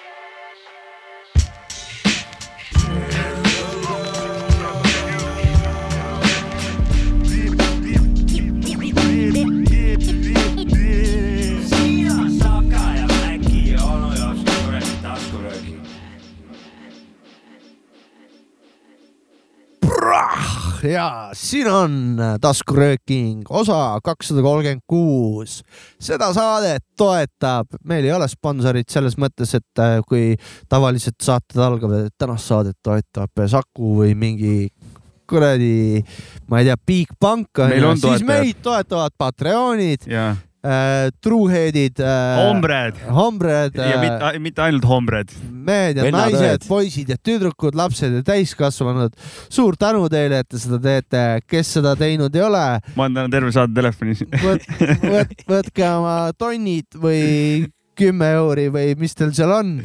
yeah, yeah. Ja siin on taskurööking osa kakssada kolmkümmend kuus. seda saadet toetab, meil ei ole sponsorit selles mõttes, et äh, kui tavaliselt saated algavad, et tänast saadet toetab Saku või mingi kuradi, ma ei tea, Bigbank on ju, siis meid toetavad Patreonid. Ja äh, truuheadid äh,. Hombred. Hombred äh,. ja mitte, mitte ainult hombred. mehed ja Vennad naised, poisid ja tüdrukud, lapsed ja täiskasvanud. suur tänu teile, et te seda teete, kes seda teinud ei ole. ma olen täna terve saade telefonis võt, võt, võtke oma tonnid või kümme euri või mis teil seal on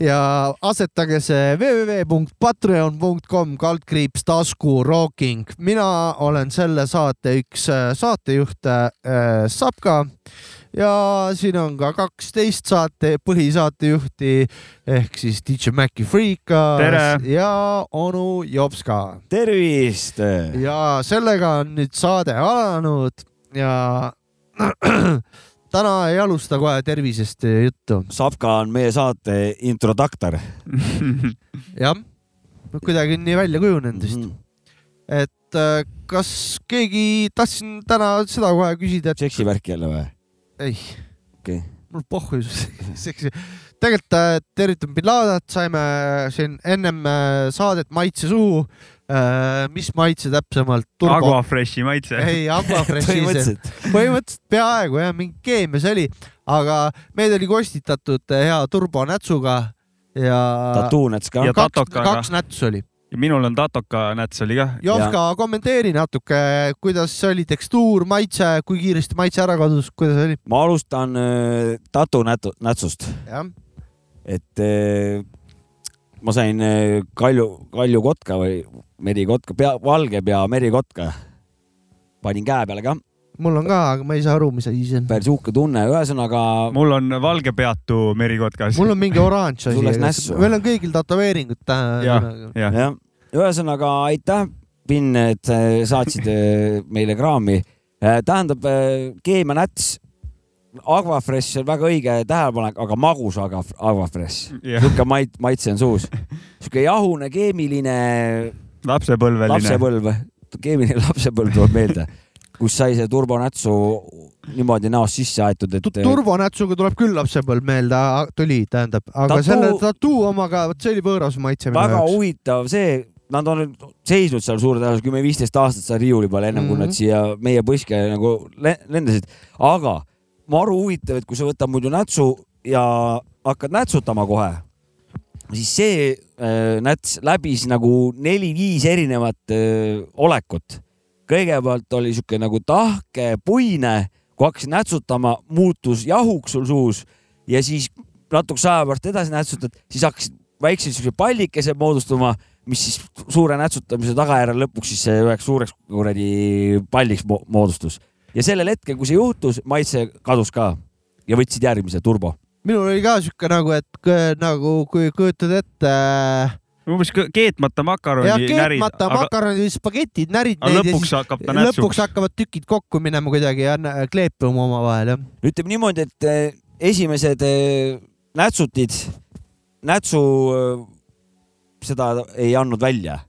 ja asetage see www.patreon.com kaldkriips tasku rocking. mina olen selle saate üks äh, saatejuht äh, Sapka ja siin on ka kaksteist saate põhisaatejuhti ehk siis DJ Maci Freekas ja onu Jopska. tervist! ja sellega on nüüd saade alanud ja täna ei alusta kohe tervisest juttu. Savka on meie saate introduktor jah, kuidagi on nii välja kujunenud vist mm. -hmm. et äh, kas keegi, tahtsin täna seda kohe küsida, et. seksivärk jälle või? ei okay.. mul pohhu seksi. tegelikult äh, tervitan bin Ladenit, saime siin ennem saadet Maitse suhu mis maitse täpsemalt? Aquafreshi maitse. ei, Aquafreshi põhimõtteliselt. põhimõtteliselt peaaegu jah, mingi keemia see oli, aga meid oli kostitatud hea turbonätsuga ja. tatuunäts ka. kaks, kaks nätsu oli. ja minul on tatoka näts oli kah. Jovka, kommenteeri natuke, kuidas oli tekstuur, maitse, kui kiiresti maitse ära kadus, kuidas oli? ma alustan äh, tatu nätsust. et äh, ma sain äh, kalju, kaljukotka või merikotka, pea, valge pea merikotka. panin käe peale ka. mul on ka, aga ma ei saa aru, mis asi see on. päris uhke tunne, ühesõnaga. mul on valgepeatu merikotkas. mul on mingi oranž asi. meil on kõigil tätoveeringud. jah, jah ja. ühesõnaga aitäh, Pinn, et saatsid äh, meile kraami. Äh, tähendab, keemianäts Aquafresh on väga õige tähelepanek, aga magus Aquafresh yeah.. niisugune mait-, maitse on suus. niisugune jahune, keemiline. Lapsepõlveline. lapsepõlv, keemiline lapsepõlv tuleb meelde, kus sai see turbonätsu niimoodi näost sisse aetud, et. turbonätsuga tuleb küll lapsepõlv meelde, tuli, tähendab, aga Tatu... selle tattoo omaga, vot see oli võõras maitse. väga huvitav see, nad on seisnud seal suure tõenäosusega kümme-viisteist aastat seal riiuli peal, ennem mm -hmm. kui nad mhm. siia meie põske nagu lendasid, aga maru huvitav, et kui sa võtad muidu nätsu ja hakkad nätsutama kohe, siis see äh, näts läbis nagu neli-viis erinevat äh, olekut. kõigepealt oli sihuke nagu tahke, puine, kui hakkasid nätsutama, muutus jahuks sul suus ja siis natukese aja pärast edasi nätsutad, siis hakkasid väiksed siuksed pallikesed moodustuma, mis siis suure nätsutamise tagajärjel lõpuks siis üheks suureks kuradi palliks moodustus ja sellel hetkel, kui see juhtus, maitse kadus ka ja võtsid järgmise turbo. Minul oli ka sihuke nagu, et nagu kui kujutad ette äh, umbes keetmata makaroni ja keetmata närid, makaroni aga... spagetid, närid neid lõpuks ja hakkab ta nätsuks. lõpuks hakkavad tükid kokku minema kuidagi ja kleepima omavahel, jah. ütleme niimoodi, et äh, esimesed äh, nätsutid, nätsu seda ei andnud välja.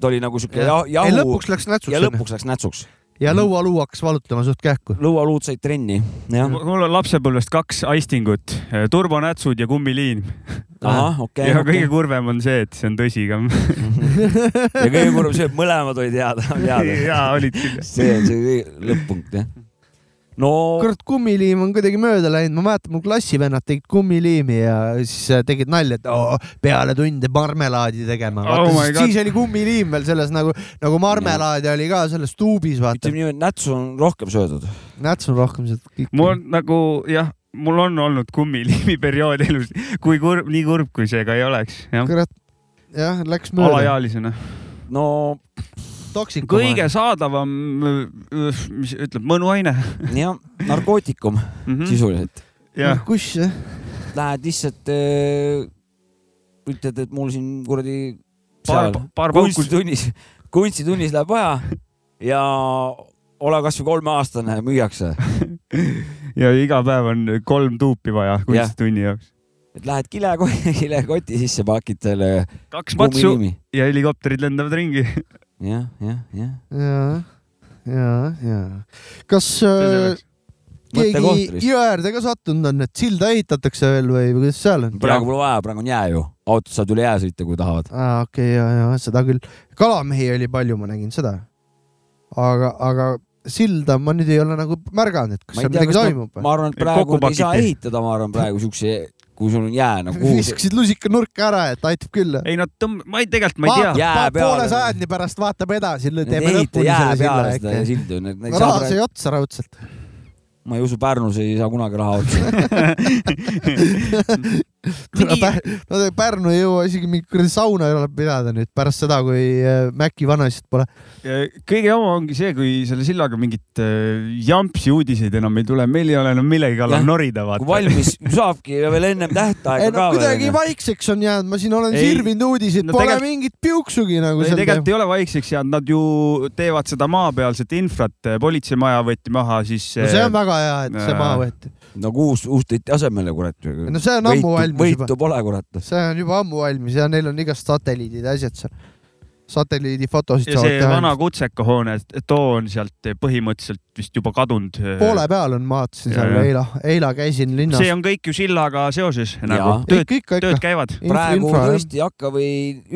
ta oli nagu sihuke ja. jahu. lõpuks läks nätsuks. ja lõpuks läks nätsuks ja mhm. lõualuu hakkas valutama suht kähku. lõualuud said trenni, jah. mul on lapsepõlvest kaks aistingut, turbonätsud ja kummiliin. ahah, okei okay,. ja okay. kõige kurvem on see, et see on tõsi ka ja kõige kurvem see, et mõlemad olid head, head. jaa, olid küll. see on see lõpp-punkt, jah no kurat, kummiliim on kuidagi mööda läinud, ma mäletan, mul klassivennad tegid kummiliimi ja siis äh, tegid nalja, et oh, peale tunde marmelaadi tegema oh. Siis, oli kummiliim veel selles nagu, nagu marmelaadi oli ka selles tuubis, vaata. ütleme niimoodi, nätsu on rohkem söödud. nätsu on rohkem söödud. mul on nagu jah, mul on olnud kummiliimi periood elus, kui kurb, nii kurb, kui see ka ei oleks. kurat, jah, läks mööda. alaealisena. no kõige saadavam, mis ütleb, mõnuaine. jah, narkootikum mm -hmm. sisuliselt. noh, kus lähed lihtsalt äh, ütled, et mul siin kuradi paar seal, kunstitunnis, kunstitunnis läheb vaja ja ole kasvõi kolmeaastane, müüakse. ja iga päev on kolm tuupi vaja kunstitunni jaoks. et lähed kile, kilekoti sisse, pakid selle kaks matsu ja helikopterid lendavad ringi. jah, jah, jah. ja, ja, ja kas äh, keegi jõe äärde ka sattunud on, et silda ehitatakse veel või või kuidas seal on? praegu pole vaja, praegu on jää ju. autod saavad üle jää sõita, kui tahavad. aa, okei okay,, ja, ja seda küll. kalamehi oli palju, ma nägin seda. aga, aga silda ma nüüd ei ole nagu märganud, et kas seal midagi toimub ma, arvan, et praegu ei saa ehitada, ma arvan praegu siukse, kui sul on jää nagu kuhu. viskasid lusika nurka ära, et aitab küll. ei nad tõmb-, ma ei, tegelikult ma ei tea. Jää peale. poole sajandi pärast vaatab edasi, teeme lõpuni selle silla äkki. sildu. raha sai otsa raudselt. ma ei usu, Pärnus ei saa kunagi raha otsa. Nad Pärnu ei jõua isegi mingit kuradi sauna ei ole pidada nüüd pärast seda, kui äh, Maci vanaisad pole. kõige jama ongi see, kui selle sillaga mingit äh, jampsi uudiseid enam ei tule, meil ei ole enam millegi kallal norida, kui vaata. valmis saabki ja veel ennem ei tähtaega no ka kuidagi vaikseks on jäänud, ma siin olen Ei, sirvinud uudiseid no pole tegelikult- mingit piuksugi nagu ei, tegelikult ei ole vaikseks jäänud, nad ju teevad seda maapealset infrat, politseimaja võeti maha, siis. no see on väga hea, et see Äh, maha võeti. Nagu uus, uus tõiti asemele, kurat. no see on ammu valmis juba, võitu pole, kurat. see on juba ammu valmis ja neil on igast satelliidid ja asjad seal. satelliidifotosid ja see saavad vana teha. Kutseka hoone, too on sealt põhimõtteliselt vist juba kadunud. poole peal on, ma vaatasin seal Ja, ja. eila, eila käisin linnas. see on kõik ju sillaga seoses nagu tööd, tööd, käivad. praegu infra, tõesti ei hakka või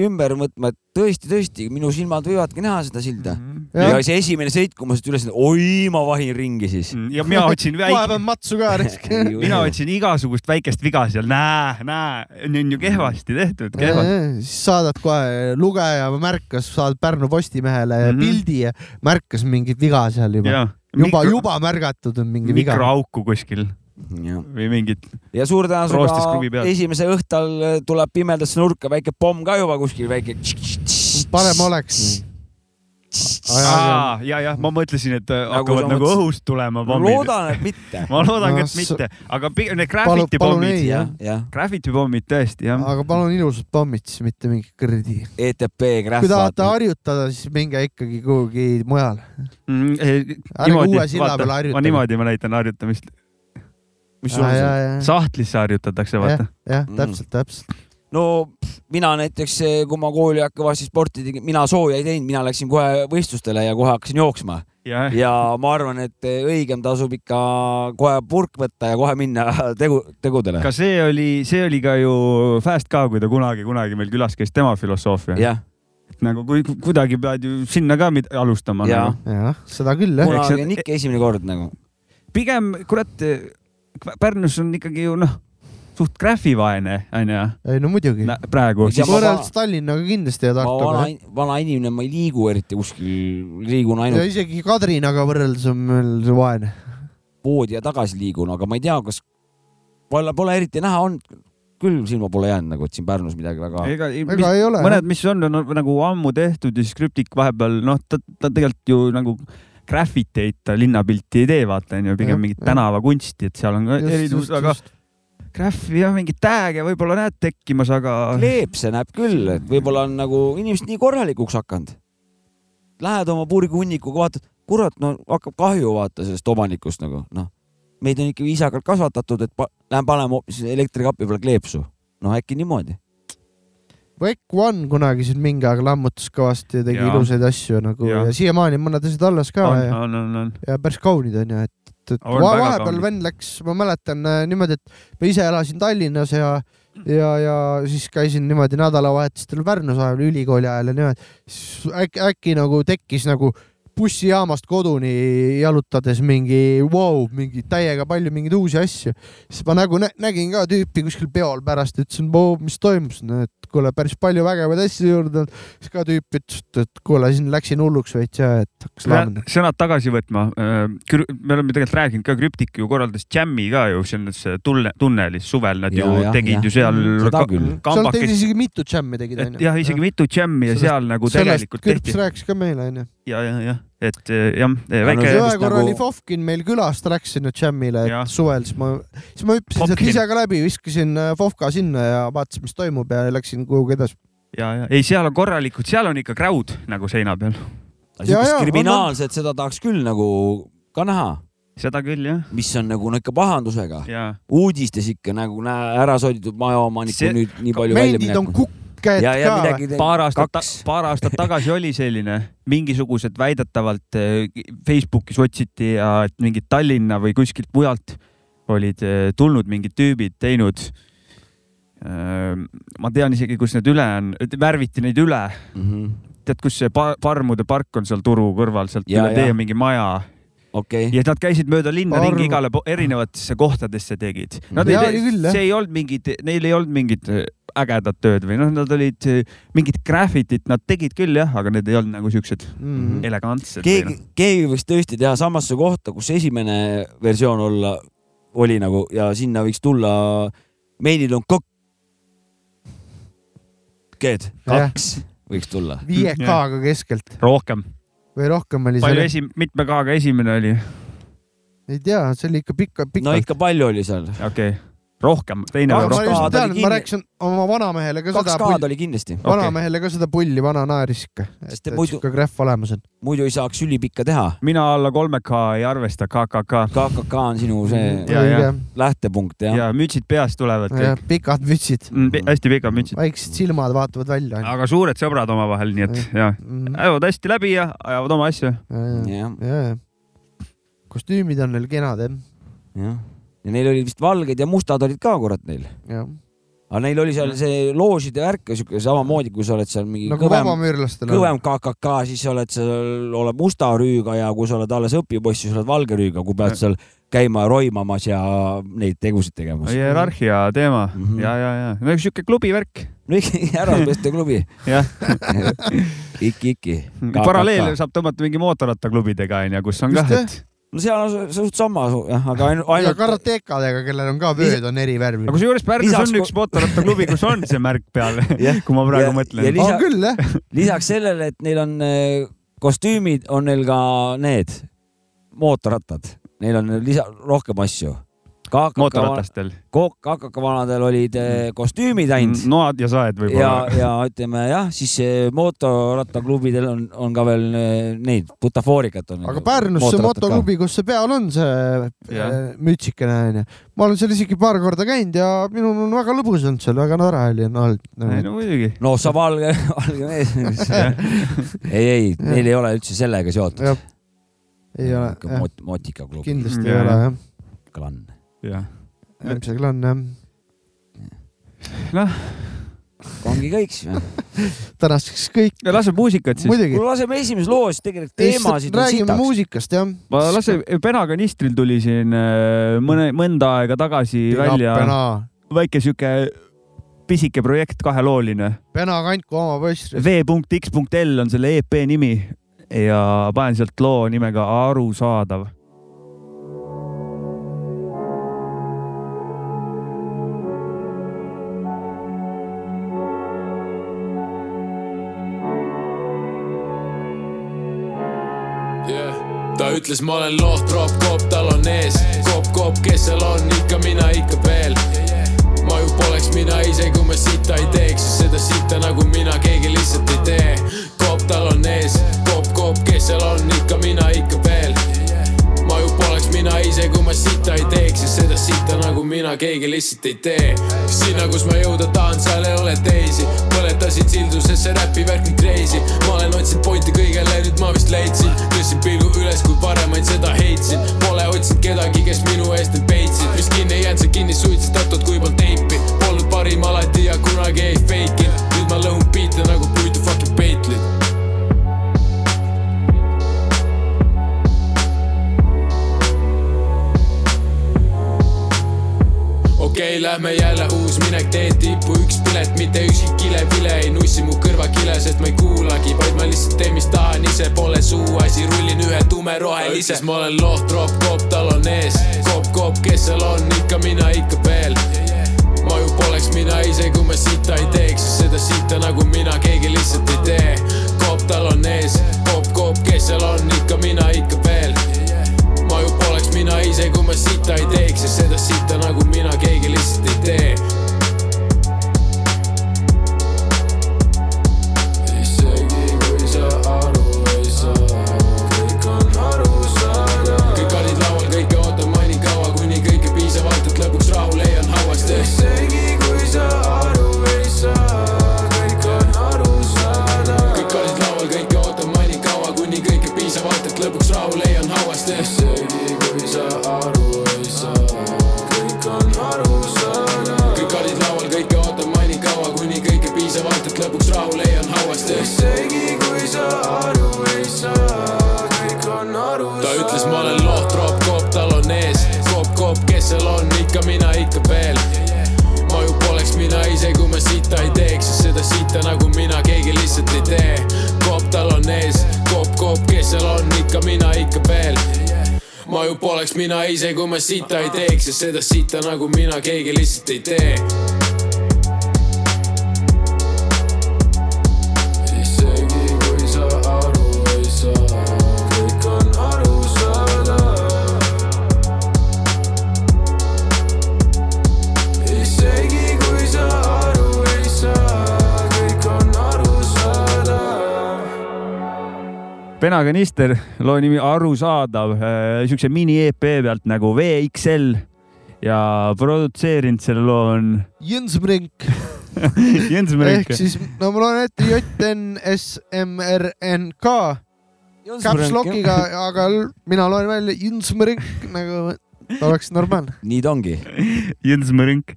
ümber mõtma, et tõesti, tõesti, minu silmad võivadki näha seda silda. Jah. ja see esimene sõit, kui ma siit üles, oi, ma vahin ringi siis. ja mina otsin väike, pean matsu ka mina otsin igasugust väikest viga seal, näe, näe, on ju kehvasti tehtud, kehvasti. siis saadad kohe, lugeja märkas, saad Pärnu Postimehele mm. -hmm. pildi ja märkas mingit viga seal juba. ja juba, juba märgatud on mingi viga. mikroauku kuskil ja, või mingit. ja suur Roostes kruvi tõenäosusega esimese õhtal tuleb pimedasse nurka väike pomm ka juba kuskil, väike. parem oleks. ja, ja ma mõtlesin, et Nagu hakkavad nagu mõtlesid- õhust tulema pommid. loodan, et mitte. ma loodan, No et mitte, aga pigem need graffiti pommid graffiti pommid tõesti jah. aga palun ilusad pommid siis, mitte mingi kuradi. ETP kui Graph. tahate harjutada, siis minge ikkagi kuhugi mujal. Mm, Ärge uue silla peale harjutage. ma niimoodi ma näitan harjutamist. mis sul on seal? sahtlisse harjutatakse, vaata. jah, Mm. täpselt, täpselt. No mina näiteks, kui ma kooli kõvasti sporti tegin, mina sooja ei teinud, mina läksin kohe võistlustele ja kohe hakkasin jooksma jah, ja ma arvan, et õigem tasub ikka kohe purk võtta ja kohe minna tegu, tegudele. ka see oli, see oli ka ju Fast ka, kui ta kunagi, kunagi meil külas käis, tema filosoofia. jah, nagu kui kuidagi pead ju sinna ka mid- alustama Jaa. nagu.. jah, seda küll jah. Kuna- kunagi on ikka esimene kord nagu. pigem kurat, Pärnus on ikkagi ju noh, suht graffivaene onju ei no muidugi. praegu. Võrreldes Tallinnaga kindlasti ja Tartuga vana, vana inimene, ma ei liigu eriti kuskil, liigun ja ainult isegi Kadrinaga võrreldes on meil see vaene. poodi ja tagasi liigun, aga ma ei tea, kas pole, pole eriti näha olnud, küll silma pole jäänud nagu, et siin Pärnus midagi väga. ega, ega ei ole. mõned, mis on, on nagu ammu tehtud ja siis Krüptik vahepeal noh, ta, ta tegelikult ju nagu graffiteid ta linnapilti ei tee, vaata onju, pigem Jah, mingit tänavakunsti, et seal on ka erinevus, aga graffi jah, mingeid tag'e võib-olla näed tekkimas, aga kleepse näeb küll, et võib-olla on nagu inimesed nii korralikuks hakanud. Lähed oma purgihunikuga, vaatad, kurat, no hakkab kahju vaata sellest omanikust nagu noh, meid on ikka viisakalt kasvatatud, et pa, lähen paneme hoopis elektrikapi peale kleepsu. noh, äkki niimoodi. Vec One kunagi siin mingi aeg lammutas kõvasti ja tegi Jaa. ilusaid asju nagu ja, ja siiamaani mõned asjad alles ka on, ja, on, on, on. ja päris kaunid on ju, et, et vahepeal vend läks, ma mäletan äh, niimoodi, et ma ise elasin Tallinnas ja ja, ja siis käisin niimoodi nädalavahetustel Pärnus ajal ülikooli ajal ja niimoodi, siis äkki, äkki nagu tekkis nagu bussijaamast koduni jalutades mingi vau wow,, mingi täiega palju mingeid uusi asju. siis ma nagu nä nägin ka tüüpi kuskil peol pärast, ütlesin, mis toimus, et kuule, päris palju vägevaid asju juurde olnud. siis ka tüüp ütles, et kuule, siin läksin hulluks veits ja et hakkas laamendama. sõnad tagasi võtma. me oleme tegelikult rääkinud ka, Krüptik ju korraldas džämmi ka ju selles tunne, tunnelis suvel nad Ja, ju jah, tegid jah. ju seal Seda ka- küll. seal tegid isegi mitu džämmi tegid et jah, isegi mitu džämmi ja seal nagu sellest tegelikult tehti. rääkis ka meile onju. ja, ja, jah, et eh, jah, väike see ühe korra nagu- oli Fofkin meil külas, ta läks sinna džämmile suvel, siis ma, siis ma hüppasin sealt ise ka läbi, viskasin äh, Fofka sinna ja vaatasin, mis toimub ja läksin kuhugi edasi. ja, ja. Ei, seal on korralikud, seal on ikka crowd nagu seina peal, siukest ja, on, kriminaalset, seda tahaks küll nagu ka näha, seda küll jah, mis on nagu no ikka pahandusega. ja uudistes ikka nagu näe ära soditud majaomaniku See- nüüd nii palju välja mendid on minema. Kukked ja, ja ka. paar aastat, paar aastat tagasi oli selline, mingisugused väidetavalt eh, Facebookis otsiti ja et mingid Tallinna või kuskilt mujalt olid eh, tulnud mingid tüübid teinud. ma tean isegi, kus need üle on, värviti neid üle, Mhm. tead, kus see pa- Parmude park on seal Turu kõrval, sealt Ja, üle ja. tee mingi maja okei, ja nad käisid mööda linna Arv- ringi igale erinevatesse kohtadesse tegid. Nad Jaa, ei jah. see ei olnud mingid, neil ei olnud mingit äh, ägedat tööd või noh, nad olid äh, mingit graffitit, nad tegid küll jah, aga need ei olnud nagu siuksed mm.. elegantsed. keegi, keegi võiks tõesti teha samasse kohta, kus esimene versioon olla, oli nagu ja sinna võiks tulla, meil on kokk. kaks võiks tulla. viie K-ga keskelt rohkem, või rohkem oli palju seal, esi-, mitme K-ga esimene oli? ei tea, see oli ikka pikka, no pikalt. ikka palju oli seal. okei okay., rohkem, teine Kaks ma rohkem K-d oli tean, ma rääkisin oma vanamehele ka kaks seda K-d pulli, oli kindlasti, vanamehele ka seda pulli, vana naeris ikka, et et muidu- siuke grahv olemas on. muidu ei saaks ülipikka teha. mina alla kolme K ei arvesta, KKK KKK on sinu see Ja, ja. lähtepunkt jah. Ja mütsid peast tulevad kõik. pikad mütsid, hästi pikad mütsid, väiksed silmad vaatavad välja. aga suured sõbrad omavahel, nii et ja, ajavad hästi läbi ja ajavad oma asju. kostüümid on neil kenad jah, jah. Ja neil olid vist valged ja mustad olid ka kurat neil. aga neil oli seal see loožide värk siuke samamoodi, kui sa oled seal mingi nagu kõvem, kõvem KKK, siis sa oled seal, oled musta rüüga ja kui sa oled alles õpipoiss, siis oled valge rüüga, kui pead seal käima roimamas ja neid tegusid tegemas. hierarhia teema mm. -hmm. ja, ja, ja no sihuke klubivärk, no ikka härrasmeeste klubi. jah. iki, iki. paralleel saab tõmmata mingi mootorrattaklubidega onju, kus on Just, kah, jah. et no seal on suht sama jah, aga ainult, ja ainult karatekadega, kellel on ka vööd on eri värvi aga. kusjuures Pärnus on üks mootorrattaklubi, kus on see märk peal Jah., kui ma praegu Ja- mõtlen ja. lisa- on küll jah, lisaks sellele, et neil on eh, kostüümid, on neil ka need mootorrattad, neil on lisa, rohkem asju. KKK, mootorratastel. KKK vanadel olid eh, kostüümid ainult noad ja saed ja, võib-olla. ja ütleme jah, siis eh, mootorrattaklubidel on, on ka veel eh, neid butafoorikat on. aga Pärnus see motoklubi, kus see peal on, see Jah. äh, mütsikene onju, ma olen seal isegi paar korda käinud ja minul on väga lõbus olnud seal, väga tore oli on olnud. no muidugi. no sa valge, valge mees. ei, ei, neil ei ole üldse sellega seotud. ei ole, motikaklubi, kindlasti Jah. ei ole jah, klann. jah. järgmisel klann jah. noh, ongi kõik siis või? tänaseks kõik, lase muusikat siis. laseme esimeses loos tegelikult teemasid on räägime muusikast jah. ma lase, Penakanistril tuli siin äh, mõne, mõnda aega tagasi välja Pena, väike sihuke pisike projekt, kahelooline. Pena kandku oma poiss. V.X.L on selle EP nimi ja panen sealt loo nimega Arusaadav. Ta ütles, ma olen lohtropp, kopp tal on ees, kopp, kopp, kes seal on, ikka mina ikka veel. ma ju poleks mina ise, kui ma sita ei teeks, seda sitta nagu mina keegi lihtsalt ei tee. kopp tal on ees, kopp, kopp, kes seal on, ikka mina ikka veel. ise, kui ma sita ei teeks ja seda sitta nagu mina keegi lihtsalt ei tee. sinna, kus ma jõuda tahan, seal ei ole teisi. põletasin sildu, sest see räpi värk on crazy. ma olen otsinud pointi kõigele, nüüd ma vist leidsin. tõstsin pilgu üles, kui varem ainult seda heitsin. Pole otsinud kedagi, kes minu eest end peitsid. mis kinni ei jäänud, see kinni suitsetatud, kui polnud teipi. Polnud parim alati ja kunagi ei feikinud. nüüd ma lõhun biite nagu puitu fucking peitlid. Okei lähme jälle uus minek teed tippu, üks pilet, mitte ükski kile-vile ei nussi mu kõrvakile, sest ma ei kuulagi, vaid ma lihtsalt teen, mis tahan ise, pole suuasi, rullin ühe tumerohelise. ma olen? Lohtropp, kopp tal on ees, kopp, kopp, kes seal on, ikka mina ikka veel. ma ju poleks mina ise, kui ma sita ei teeks, seda sitta nagu mina keegi lihtsalt ei tee. kopp tal on ees, kopp, kopp, kes mina ise, kui ma sita ei teeks ja seda sita nagu mina keegi lihtsalt ei tee. Sitta nagu mina, keegi lihtsalt ei tee. kopp tal on ees, kopp, kopp, kes seal on, ikka mina, ikka veel. ma ju poleks mina ise, kui ma sita ei teeks ja seda sita nagu mina, keegi lihtsalt ei tee. penakanister, loo nimi Arusaadav, siukse mini-EP pealt nagu VXL ja produtseerinud selle loo on Jens Brink Jens ehk Mörk. siis, no ma loen ette J N S M R N K caps lock'iga, aga mina loen välja Jens Brink nagu oleks normaalne nii ta ongi. Jens Mörk.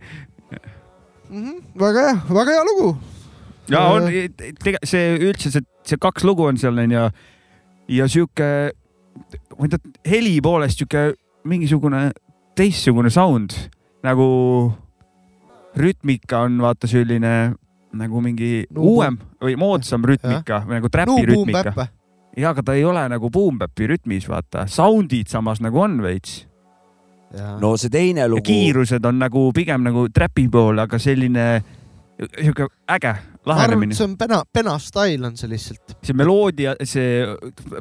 mm. -hmm. väga hea, väga hea lugu. ja on, tege-, see üldse see, see kaks lugu on seal onju ja sihuke, ma ei tea, heli poolest sihuke mingisugune teistsugune sound nagu rütmika on vaata selline nagu mingi Nuu- uuem või moodsam rütmika või nagu no trapi boom rütmika. ja aga ta ei ole nagu boom bap'i rütmis, vaata, sound'id samas nagu on veits. No see teine ja lugu, kiirused on nagu pigem nagu trapi pool, aga selline sihuke äge lähenemine see on pena, pena stail on see lihtsalt. see meloodia, see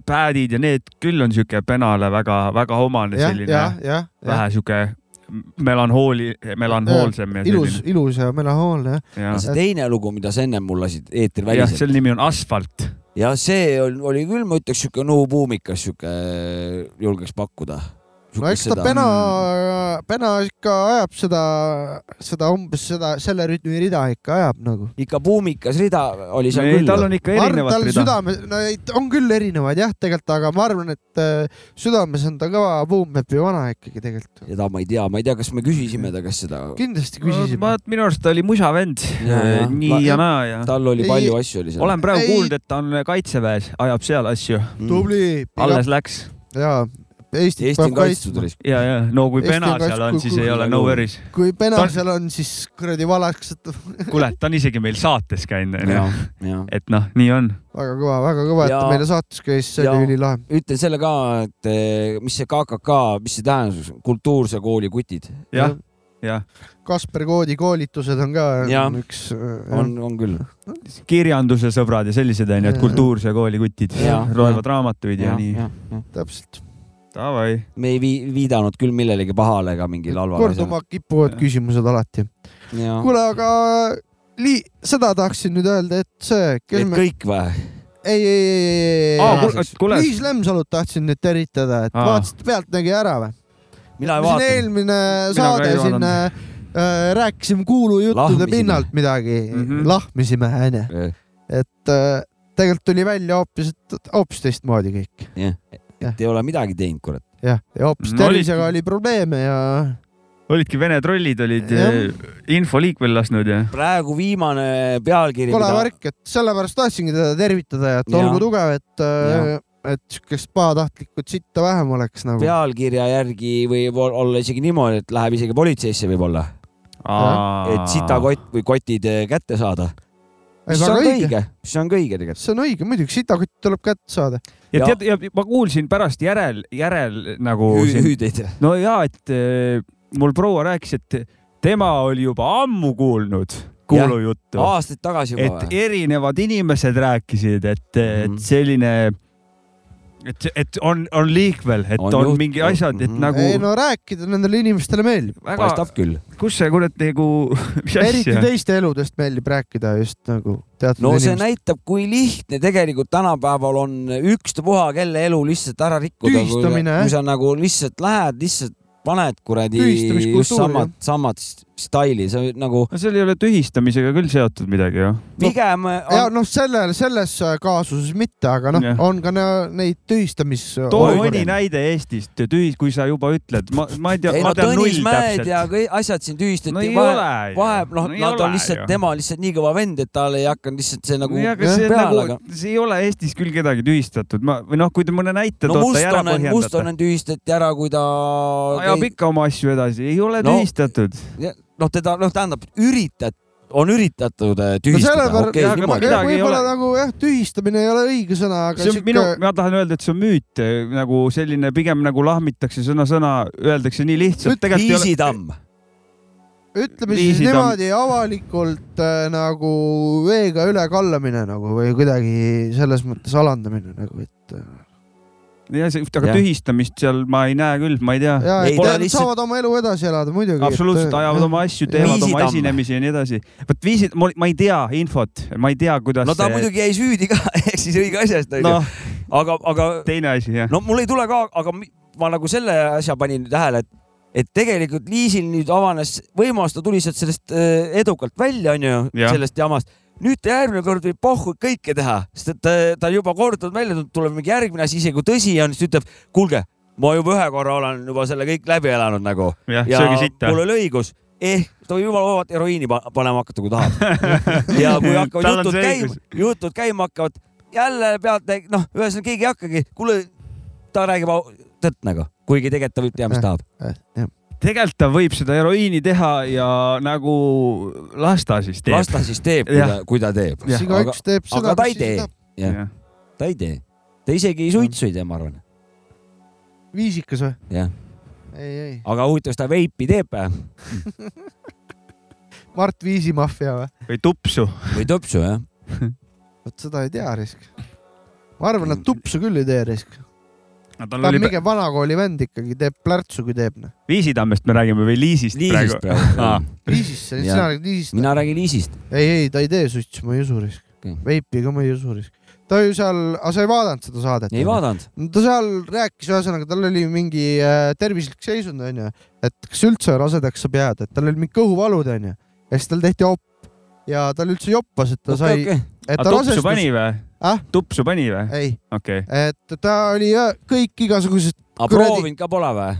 pad'id ja need küll on sihuke penale väga-väga omane jah, selline jah, jah. vähe sihuke melanhooli, melanhoolsem ja ilus, ilus ja melanhoolne jah. ja, see teine lugu, mida sa ennem mul lasid eetri jah, väliselt selle nimi on Asfalt. ja see oli, oli küll, ma ütleks siuke nuubuumikas, siuke julgeks pakkuda. No eks ta pena, pena ikka ajab seda, seda umbes seda, selle rütmi rida ikka ajab nagu. ikka buumikas rida oli seal ei, küll. tal on ikka ma arvan, rida. südame, no ei, on küll erinevaid jah, tegelikult, aga ma arvan, et äh, südames on ta kõva boom-bap'i vana ikkagi tegelikult. seda ma ei tea, ma ei tea, kas me küsisime ta käest seda. kindlasti küsisime. ma, minu arust ta oli musavend. Ja, ja. nii Ma- ja naa ja. tal oli Ei- palju asju oli seal. olen praegu Ei. kuulnud, et ta on kaitseväes, ajab seal asju. Mm. tubli. alles läks. jaa, Eestit Eesti on peab kaitstud kaitsma. ja, ja no kui Eesti pena on seal on, kui- siis kui- ei ole no worries. kui pena Ta- seal on, siis kuradi valaks, kuule, ta on isegi meil saates käinud, onju ja, ja et noh, nii on. väga kõva, väga kõva, et Ja- ta meile saates käis, see ja- oli ülilahe. ütlen selle ka, et eh, mis see KKK, mis see tähendab, kultuurse kooli kutid jah, jah, Kasper Koodi koolitused on ka Jah. on üks. on, on küll. kirjanduse sõbrad ja sellised onju, et Ja. kultuurse kooli kutid Ja. loevad raamatuid ja nii. täpselt. Me ei vii- viidanud küll millelegi pahale ega mingile halvale korduma kipuvad küsimused alati. asjale. kuule, aga lii-, seda tahaksin nüüd öelda, et see, et me, kõik või? ei, ei, ei, ei, ei, kuule, Liis Lemsalut tahtsin nüüd tervitada, et Aa. vaatasite Pealtnägija ära või? mina ei siin vaadanud. eelmine saade ei siin vaadanud. äh, rääkisime kuulujuttude pinnalt midagi mm. -hmm. lahmisime onju, et äh, tegelikult tuli välja hoopis, et hoopis teistmoodi kõik jah, et ei ole midagi teinud, kurat. jah, ja hoopis No tervisega oli probleeme ja olidki Vene trollid olid Jah. eh, info liikvel lasknud ja praegu viimane pealkiri, kole mida värk, et sellepärast tahtsingi teda tervitada ja et Ja. olgu tugev, et Ja., et siukest pahatahtlikku sitta vähem oleks nagu. pealkirja järgi võib ol- olla isegi niimoodi, et läheb isegi politseisse võib-olla, et sitakott või kotid eh, kätte saada. Mis on ka õige, õige, mis on ka õige tegelikult. see on õige, muidugi sitakott tuleb kätte saada. ja Ja- tead, ja ma kuulsin pärast järel, järel nagu siin, hüüdeid. no ja et eh, mul proua rääkis, et tema oli juba ammu kuulnud kuulujuttu, aastaid tagasi juba et või? erinevad inimesed rääkisid, et, et Mhm. selline, et, et on, on liikvel, et On on, juht- mingi asjad, et Mhm. nagu ei no rääkida nendele inimestele meeldib, väga, paistab küll. kus see kurat nagu, mis eriti asja, teiste eludest meeldib rääkida just nagu teatud no see inimesed. näitab, kui lihtne tegelikult tänapäeval on ükstapuha kelle elu lihtsalt ära rikkuda, kui, Tühistamine, kui sa nagu lihtsalt lähed, lihtsalt paned kuradi Tühistamiskultuur, just samad, samad staili, sa nagu no seal ei ole tühistamisega küll seotud midagi ju. pigem ja on, noh, sellel, selles kaasuses mitte, aga noh on ka ne- neid tühistamis. too mõni näide Eestist, tühis, kui sa juba ütled, ma, ma ei tea, ei no tean null Tõnismäed ja kõik asjad siin tühistati no ei vahe, vahe, noh No nad on lihtsalt tema lihtsalt nii kõva vend, et tal ei hakanud lihtsalt see nagu see on peale, nagu aga, see ei ole Eestis küll kedagi tühistatud, ma või noh, kui te mõne näite no toote ja ära Mustonen, põhjendate. Mustonen tühistati ära, kui ta ajab ikka oma asju edasi, ei ole No. tühistatud. noh, teda noh, tähendab üritad, on üritatud no tühistada jah, okay,, ei võib-olla ole. nagu jah, tühistamine ei ole õige sõna, aga see on sihuke minu, ma tahan öelda, et see on müüt, nagu selline pigem nagu lahmitakse sõna-sõna, öeldakse nii lihtsalt. viisitamm. ütleme siis Viisi ta- niimoodi avalikult äh, nagu veega ülekallamine nagu või kuidagi selles mõttes alandamine nagu, et äh, ja see, aga Jah. tühistamist seal ma ei näe küll, ma ei tea. ja Ei, nad lihtsalt- saavad oma elu edasi elada muidugi. absoluutselt, ajavad oma asju, teevad oma Viisitamm. esinemisi ja nii edasi. vot viisid, ma ei tea infot, ma ei tea, kuidas no ta muidugi jäi süüdi ka, ehk siis õige asja eest onju. noh, aga, aga teine asi jah. no mul ei tule ka, aga ma nagu selle asja panin tähele, et, et tegelikult Liisil nüüd avanes võimalus, ta tuli sealt sellest äh, edukalt välja, onju, sellest jamast. Nüüd ta järgmine kord võib pohhu kõike teha, sest et ta, ta juba korduvalt välja tulnud, tuleb mingi järgmine asi, isegi kui tõsi on, siis ta ütleb, kuulge, ma juba ühe korra olen juba selle kõik läbi elanud nagu ja sitta. mul oli õigus, ehk ta võib jumala vabalt heroiini pa- panema hakata, kui tahab. ja kui hakkavad jutud käima jutud käima hakkavad, jälle pealt, noh, ühesõnaga keegi ei hakkagi, kuule, ta räägib tõtt nagu, kuigi tegelikult ta võib teha, mis tahab. Tegelikult ta võib seda heroiini teha ja nagu las ta siis teeb las. ta siis teeb, kui ta, kui ta teeb. siis aga igaüks teeb seda aga, ta ei tee, jah, ta ei tee. ta isegi suitsu ei tee, ma arvan, viisikas või? jah. aga huvitav, kas ta veipi teeb äh, Mart Viisimaffia või? või tupsu. või topsu, jah? vot seda ei tea risk. ma arvan, et tupsu küll ei tee risk. Ta on oli, mingi vanakooli vend ikkagi, teeb plärtsu, kui teeb noh. Viisitammest me räägime või Liisist, Liisist praegu? Jah. sina räägid Liisist. mina räägin Liisist. ei, ei, ta ei tee suitsu, ma ei usu risk Okei.. veipi ka ma ei usu risk. ta ju seal, aga sa ei vaadanud seda saadet? ei vaadanud. ta seal rääkis, ühesõnaga tal oli mingi äh, tervislik seisund onju, et kas üldse rasedaks saab jääda, et tal oli mingi kõhuvalud onju ja siis tal tehti op ja tal üldse joppas, et ta sai, et aga ta tupsu rasestus pani, või? Ah? tupsu pani või? ei, okei. et ta oli äh, kõik igasugused, aga Kuradi- proovinud ka pole või?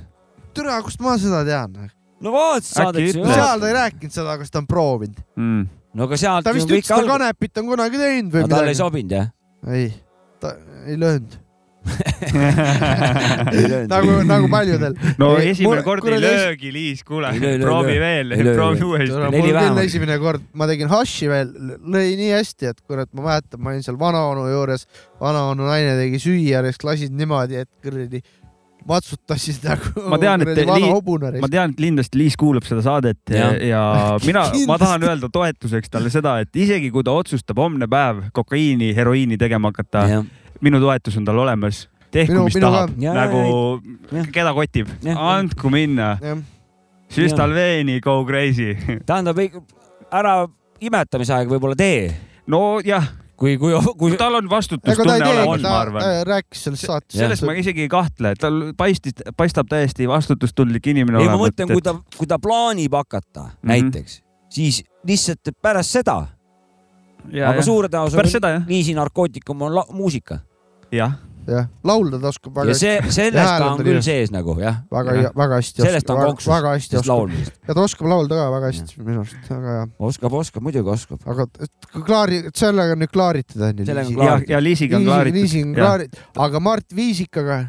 türa, kust ma seda tean? no vaatasid saadet ütle. ju. seal ta ei rääkinud seda, kas ta on proovinud. Mm. no aga sealt ta vist ütles, et ta kanepit on kunagi teinud või aga talle ei midagi. sobinud jah? ei, ta Ei löönud. nagu, nagu paljudel. no esimene mul- kord ei löögi, Liis, kuule. Proovi veel proovi uuesti. mul küll esimene kord, ma tegin haši veel, lõi nii hästi, et kurat, ma mäletan, ma olin seal vanaonu juures, vanaonu naine tegi süüa ja siis lasid niimoodi, et kuradi matsutasid nagu Ma tean, et vana hobune. ma tean, et kindlasti Liis kuulab seda saadet ja, ja mina, ma tahan öelda toetuseks talle seda, et isegi kui ta otsustab homne päev kokaiini, heroiini tegema hakata, minu toetus on tal olemas. tehku, mis minu tahab, nagu jah. keda kotib, andku minna, süstalveeni, go crazy. tähendab ära imetamise aeg võib-olla tee, nojah, kui, kui, kui tal on vastutustunne olemas, ma arvan äh, rääkis selles saates. sellest ma isegi ei kahtle, tal paistis, paistab täiesti vastutustundlik inimene ei, ma olema. mõtlen, kui ta, kui ta plaanib hakata mm. -hmm. näiteks, siis lihtsalt pärast seda, aga suure tõenäosusega seda jah, Liisi narkootikum on muusika jah, jah, laulda ta oskab väga ja, see, sellest hääl ta on on küll sees nagu jah, väga jah., väga hästi sellest on oskab, konksus, väga hästi sellest oskab laulmisest. ja ta oskab laulda ka väga hästi minu arust, väga hea. oskab, oskab, muidugi oskab. aga klaari, sellega on nüüd klaaritud on ja klaaritud., ja Liisiga on klaaritud, Liisi on klaaritud, aga Mart Viisikaga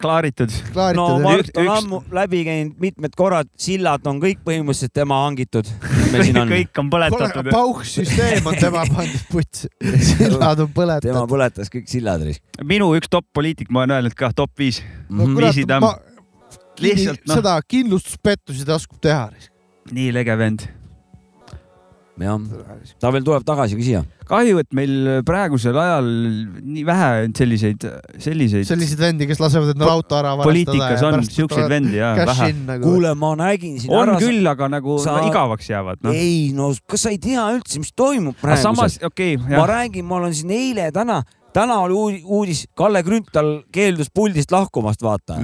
klaaritud. no. Mart on üks- ammu läbi käinud mitmed korrad, sillad on kõik põhimõtteliselt tema hangitud. meil siin on, kõik on põletatud. pauhsüsteem on tema pandud putsi, sillad on tema põletatud. põletas kõik sillad. minu üks top poliitik, ma olen öelnud ka top viis. no Mhm. Lihtsalt, noh. seda kindlustuspettusi ta oskab teha. nii lege vend. jah, ta veel tuleb tagasi ka siia. kahju, et meil praegusel ajal nii vähe on selliseid, selliseid, selliseid vendi, kes lasevad endale auto ära poliitikas on siukseid vendi ja vähe. nagu. kuule, ma nägin siin on ära. küll, aga nagu sa- no, igavaks jäävad, noh. ei no kas sa ei tea üldse, mis toimub praegu? samas, okei okay,, ma räägin, ma olen siin eile, täna, täna oli uudi- uudis, Kalle Grünthal keeldus puldist lahkumast, vaata.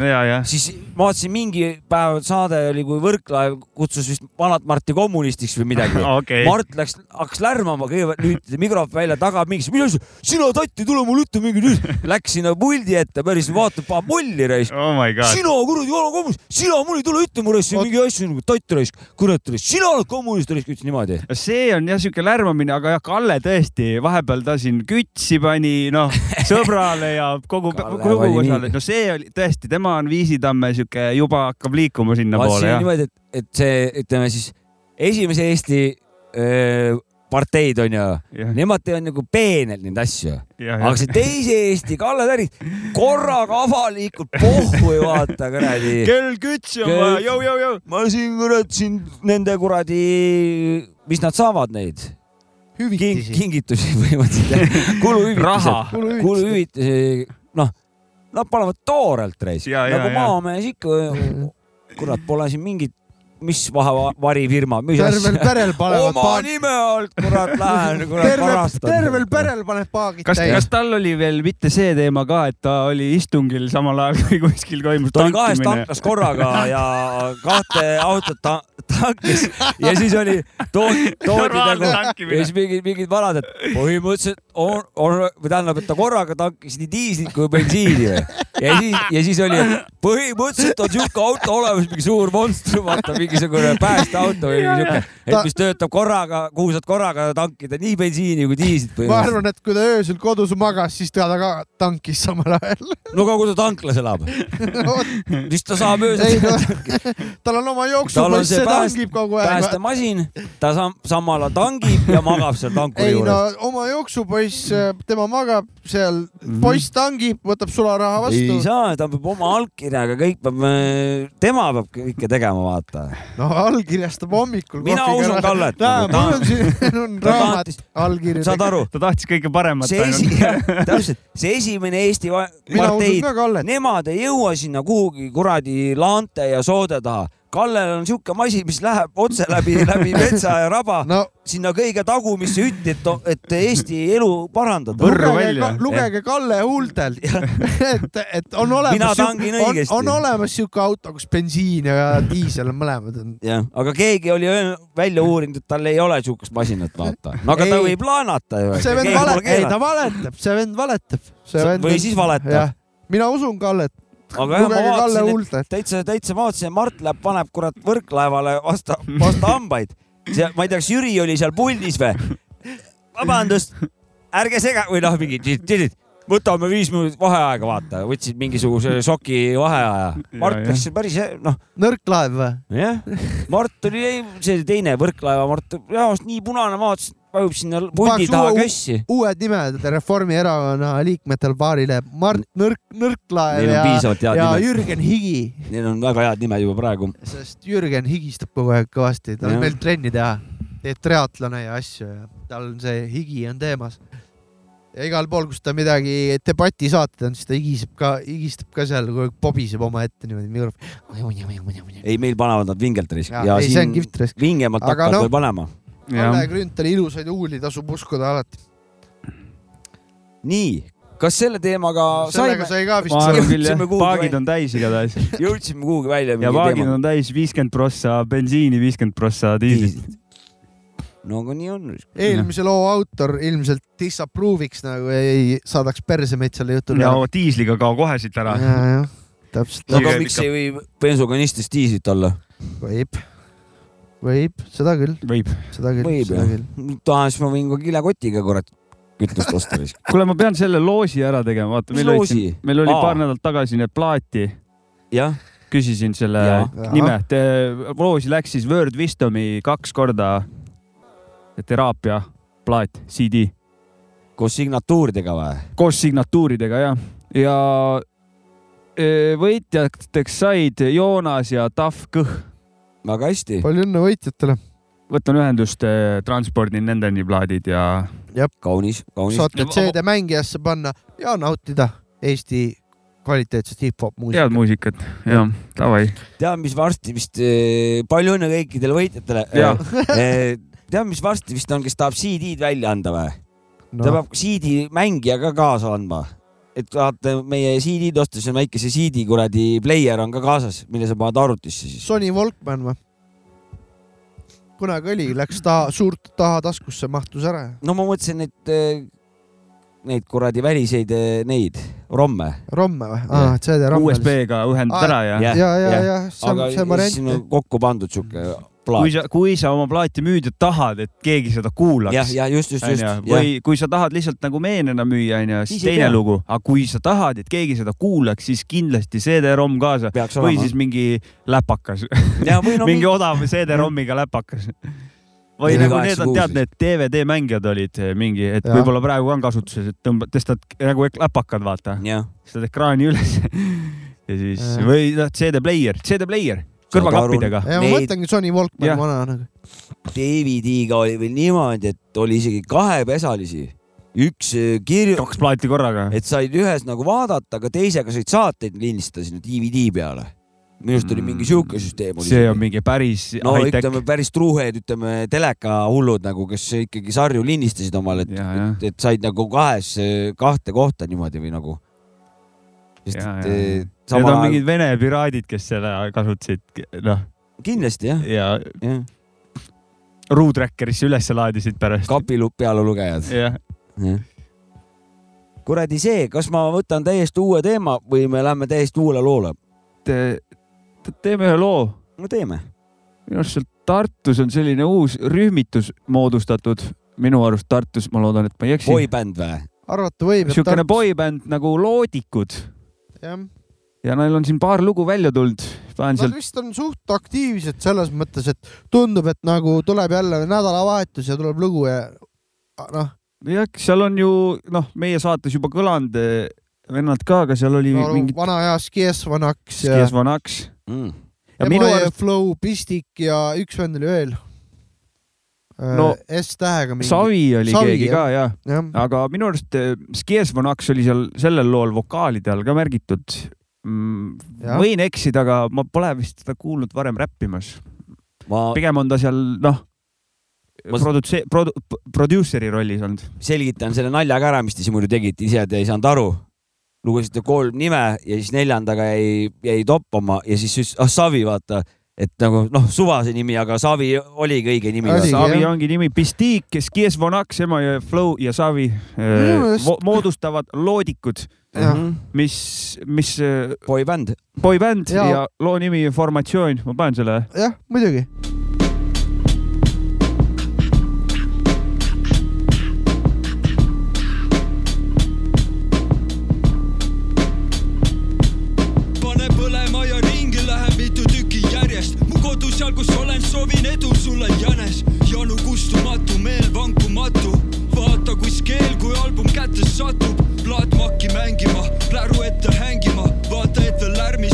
siis ma vaatasin mingi päev saade oli, kui Võrklaev kutsus vist vanat Marti kommunistiks või midagi. okei. Mart läks, hakkas lärmama, kõigepealt lülitas mikrofon välja, taga mingi, mis asja, sina tatti, tule mulle ütle mingi nüüd. Läks sinna puldi ette, päris vaatab, paneb mulli raisk. oh sina kuradi vana kommunist, sina mulle tule ütle mu raisk, mingi asju nagu tatt raisk, kurat raisk, sina oled kommunist raisk, ütles niimoodi. see on jah siuke lärmamine, aga jah, Kalle tõesti, vahepeal ta siin kütsi pani, noh, sõbrale ja kogu kogu osale, no see oli tõesti, tema on Viisitamme siuke juba hakkab liikuma sinnapoole jah. niimoodi, et, et see, ütleme siis esimese Eesti öö, parteid onju, nemad teevad nagu peenelt neid asju, aga see teise Eesti Kalle Tärik korraga avalikult pohhu ei vaata kuradi. kell kütsi on vaja, jõu, jõu, jõu. ma siin kurat siin nende kuradi, mis nad saavad neid King, hüvitisi. kingitusi põhimõtteliselt, kuluhüvitisi. Raha, kuluhüvitisi. noh, nad panevad toorelt reis, nagu maamees ikka, kurat, pole siin mingit, mis vahe, varifirma, mis tervel perel panevad oma paagid. nime alt, kurat, lähen, kurat, tervel, varastan. tervel perel paned paagid kas, täis kas. tal oli veel mitte see teema ka, et ta oli istungil samal ajal, kui kuskil toimus ta oli kahes tanklas korraga ja kahte autot ta tankis ja siis oli toodi, toodi nagu ja siis mingid, mingid vanad, et põhimõtteliselt on, on, või tähendab, et ta korraga tankis nii diislit kui bensiini või. ja siis, ja siis oli, põhimõtteliselt on siuke auto olemas, mingi suur monstrum, vaata mingisugune päästeauto või siuke, et mis töötab korraga, kuhu saad korraga tankida nii bensiini kui diislit ma arvan, et kui ta öösel kodus magas, siis ta ka tankis samal ajal. no aga kui ta tanklas elab, siis ta saab öösel no, tal on oma jooksupoiss, see tangib kogu aeg. päästemasin, ta sam-, samal ajal tangib ja magab seal tankuri ei no juures. oma jooksupoiss, tema magab seal, poiss tangib, võtab sularaha Mhm. ei vastu. saa, ta peab oma allkirjaga, kõik peab, tema peab kõike tegema, vaata. No allkirjastab hommikul. Mina usun Kallet. mul on siin on raamat allkirju. saad aru? ta tahtis kõige paremat see esi, täpselt, see esimene Eesti va- mina usun parteid, nemad ei jõua sinna kuhugi kuradi laante ja soode taha. Kallel on siuke masin, mis läheb otse läbi, läbi metsa ja raba no sinna kõige tagumisse ütti, et, et Eesti elu parandada. Lugege lugege Kalle huultelt, et, et on olemas, on, on olemas siuke auto, kus bensiin ja diisel on mõlemad on. jah, aga keegi oli välja uurinud, et tal ei ole siukest masinat, vaata. no aga ta Ei. võib laenata ju. see vend valetab, ei ta valetab, see vend valetab. või siis valetab. mina usun Kallet, aga jah, ma vaatasin, et täitsa, täitsa vaatasin, Mart läheb, paneb kurat võrklaevale vastu, vastu hambaid. see, ma ei tea, kas Jüri oli seal puldis või? vabandust, ärge sega- või noh, mingi tšit-tšit, võtame viis minutit vaheaega, vaata, võtsid mingisuguse šoki vaheaja. Mart läks päris, noh, nõrk laev või? jah, Mart oli, see teine võrklaeva Mart, jaost nii punane, ma vaatasin, vajub sinna Paneks taha kössi. uued nimed Reformierakonna liikmetel paarile, Mart Nõrk, Nõrklaev ja, ja nimed, Jürgen Higi, neil on väga head nimed juba praegu. sest Jürgen higistab kogu aeg kõvasti, tal on veel trenni teha, teeb triatlone ja asju ja tal on see higi on teemas. ja igal pool, kus ta midagi debatisaated on, siis ta higiseb ka, higistab ka seal, kogu aeg pobiseb omaette niimoodi mikrofoni. ei, meil panevad nad vingelt risk Ja, ja ei, see on kihvt risk. vingemalt hakkavad noh, veel panema. Kalle Grünthali ilusaid huuli tasub uskuda alati. nii, kas selle teemaga sellega sai ka ma vist arvan sõnum. küll jah Jõudsime, kuhugi paagid välja. on täis igatahes jõudsime kuhugi välja. ja paagid on täis viiskümmend prossa bensiini, viiskümmend prossa diislit. no aga nii on. eelmise loo autor ilmselt disapprove'iks nagu ei saadaks perse meid selle jutu ja peale. diisliga kao kohe siit ära. täpselt, aga miks ei või bensukanistist diislit olla? võib, võib, seda küll, võib. seda küll, võib seda jah küll.. tahes ma võin ka kilekotiga kurat kütust osta siis. kuule, ma pean selle loosi ära tegema, vaata, Mis meil oli loosi? meil oli Aa. paar nädalat tagasi need plaati, jah, küsisin selle Jaa. nime, loosi läks siis Word Wisdomi kaks korda teraapia plaat, CD koos signatuuridega või? koos signatuuridega ja, ja eh, võitjateks said Joonas ja Tahv Kõh. Väga hästi. palju õnne võitjatele. võtan ühendust, transpordin nendeni plaadid ja kaunis, kaunis. saate CD mängijasse panna ja nautida Eesti kvaliteetset hip-hop head muusikat. muusikat ja davai. tead, mis varsti vist, palju õnne kõikidele võitjatele. Jaa. tead, mis varsti vist on, kes tahab CD-d välja anda või? ta no,. peab CD mängija ka kaasa andma. Et vaata meie CD-d ostes on väike see CD kuradi player on ka kaasas, mille sa paned arvutisse siis. Sony Walkman või? kunagi oli, läks ta suurt taha taskusse, mahtus ära. no ma mõtlesin neid, neid kuradi väliseid eh, neid romme. romme või? aa, CD-romm. USB-ga ühendad ära ja ja, ja, jah. ja see on see variant. kokku pandud siuke kui plaat. sa, kui sa oma plaati müüd ja tahad, et keegi seda jah, kuulaks, ja just, just, just. või kui sa tahad lihtsalt nagu meenena müüa, onju, siis Siis ei teine pea. lugu, aga kui sa tahad, et keegi seda kuulaks, siis kindlasti CD-ROM kaasa peaks või olema siis. mingi läpakas, ja või no mingi odav CD-ROM-iga läpakas. või nagu need on tead need DVD mängijad olid eh, mingi, et Jah. võib-olla praegu on kasutuses, et tõmbad, tõstad nagu läpakad, vaata, jah, tõstad ekraani üles ja siis Jah. või noh, CD-player, CD-player kõrvaklappidega. ja ma mõtlengi Sony Walkmani Jah. vana nagu. DVD-ga oli veel niimoodi, et oli isegi kahepesalisi, üks äh, kirju, kaks plaati korraga. et said ühes nagu vaadata, aga teisega said saateid lindistada sinna DVD peale. minu arust oli mingi sihuke süsteem. see on mingi päris no ütleme päris truuhead, ütleme telekahullud nagu, kes ikkagi sarju lindistasid omale, et ja, et said nagu kahes, kahte kohta niimoodi või nagu. Sest Ja, et ja, eh, Need samal on ajal mingid Vene piraadid, kes selle kasutasid, noh, kindlasti jah, ja jah, ruutracker'isse üles laadisid pärast. kapilupp pealelugejad. jah, kuradi see, kas ma võtan täiesti uue teema või me lähme täiesti uuele loole? teeme ühe loo. no teeme. minu arust seal Tartus on selline uus rühmitus moodustatud, minu arust Tartus, ma loodan, et ma ei eksi. boybänd või? arvata võib, et niisugune boybänd nagu Loodikud jah, ja neil on siin paar lugu välja tulnud. nad sealt, vist on suht aktiivsed selles mõttes, et tundub, et nagu tuleb jälle nädalavahetus ja tuleb lugu ja noh, jah, seal on ju noh, meie saates juba kõlanud eh, vennad ka, aga seal oli no, mingid vana hea Skies Vanaks ja Skies Vanaks Mm. ja minu arust Flow, Pistik ja üks vend oli veel. No, S-tähega mingi. Savi oli Savi, keegi jah. ka ja, jah, aga minu arust eh, Skies Vanaks oli seal sellel lool vokaalide all ka märgitud mm,. Võin eksida, aga ma pole vist teda kuulnud varem räppimas. ma pigem on ta seal noh Ma- produtse-, produ-, producer'i rollis olnud. selgitan selle nalja ka ära, mis te siin muidu tegite, ise te ei saanud aru. lugesite kolm nime ja siis neljandaga jäi, jäi toppama ja siis ütles, ah Savi, vaata, et nagu noh, suva see nimi, aga Savi oligi õige nimi. Savi jah. ongi nimi, Pistik, Skies Vonaks, ema ja Flow ja Savi mo- moodustavad loodikud, jah, mis, mis eh, boybänd. boybänd ja. Ja- ja loo nimi Formatsioon, ma panen selle. jah, muidugi. Kätte satub. plaatmakki mängima, pläru ette hängima. vaata, et veel lärmis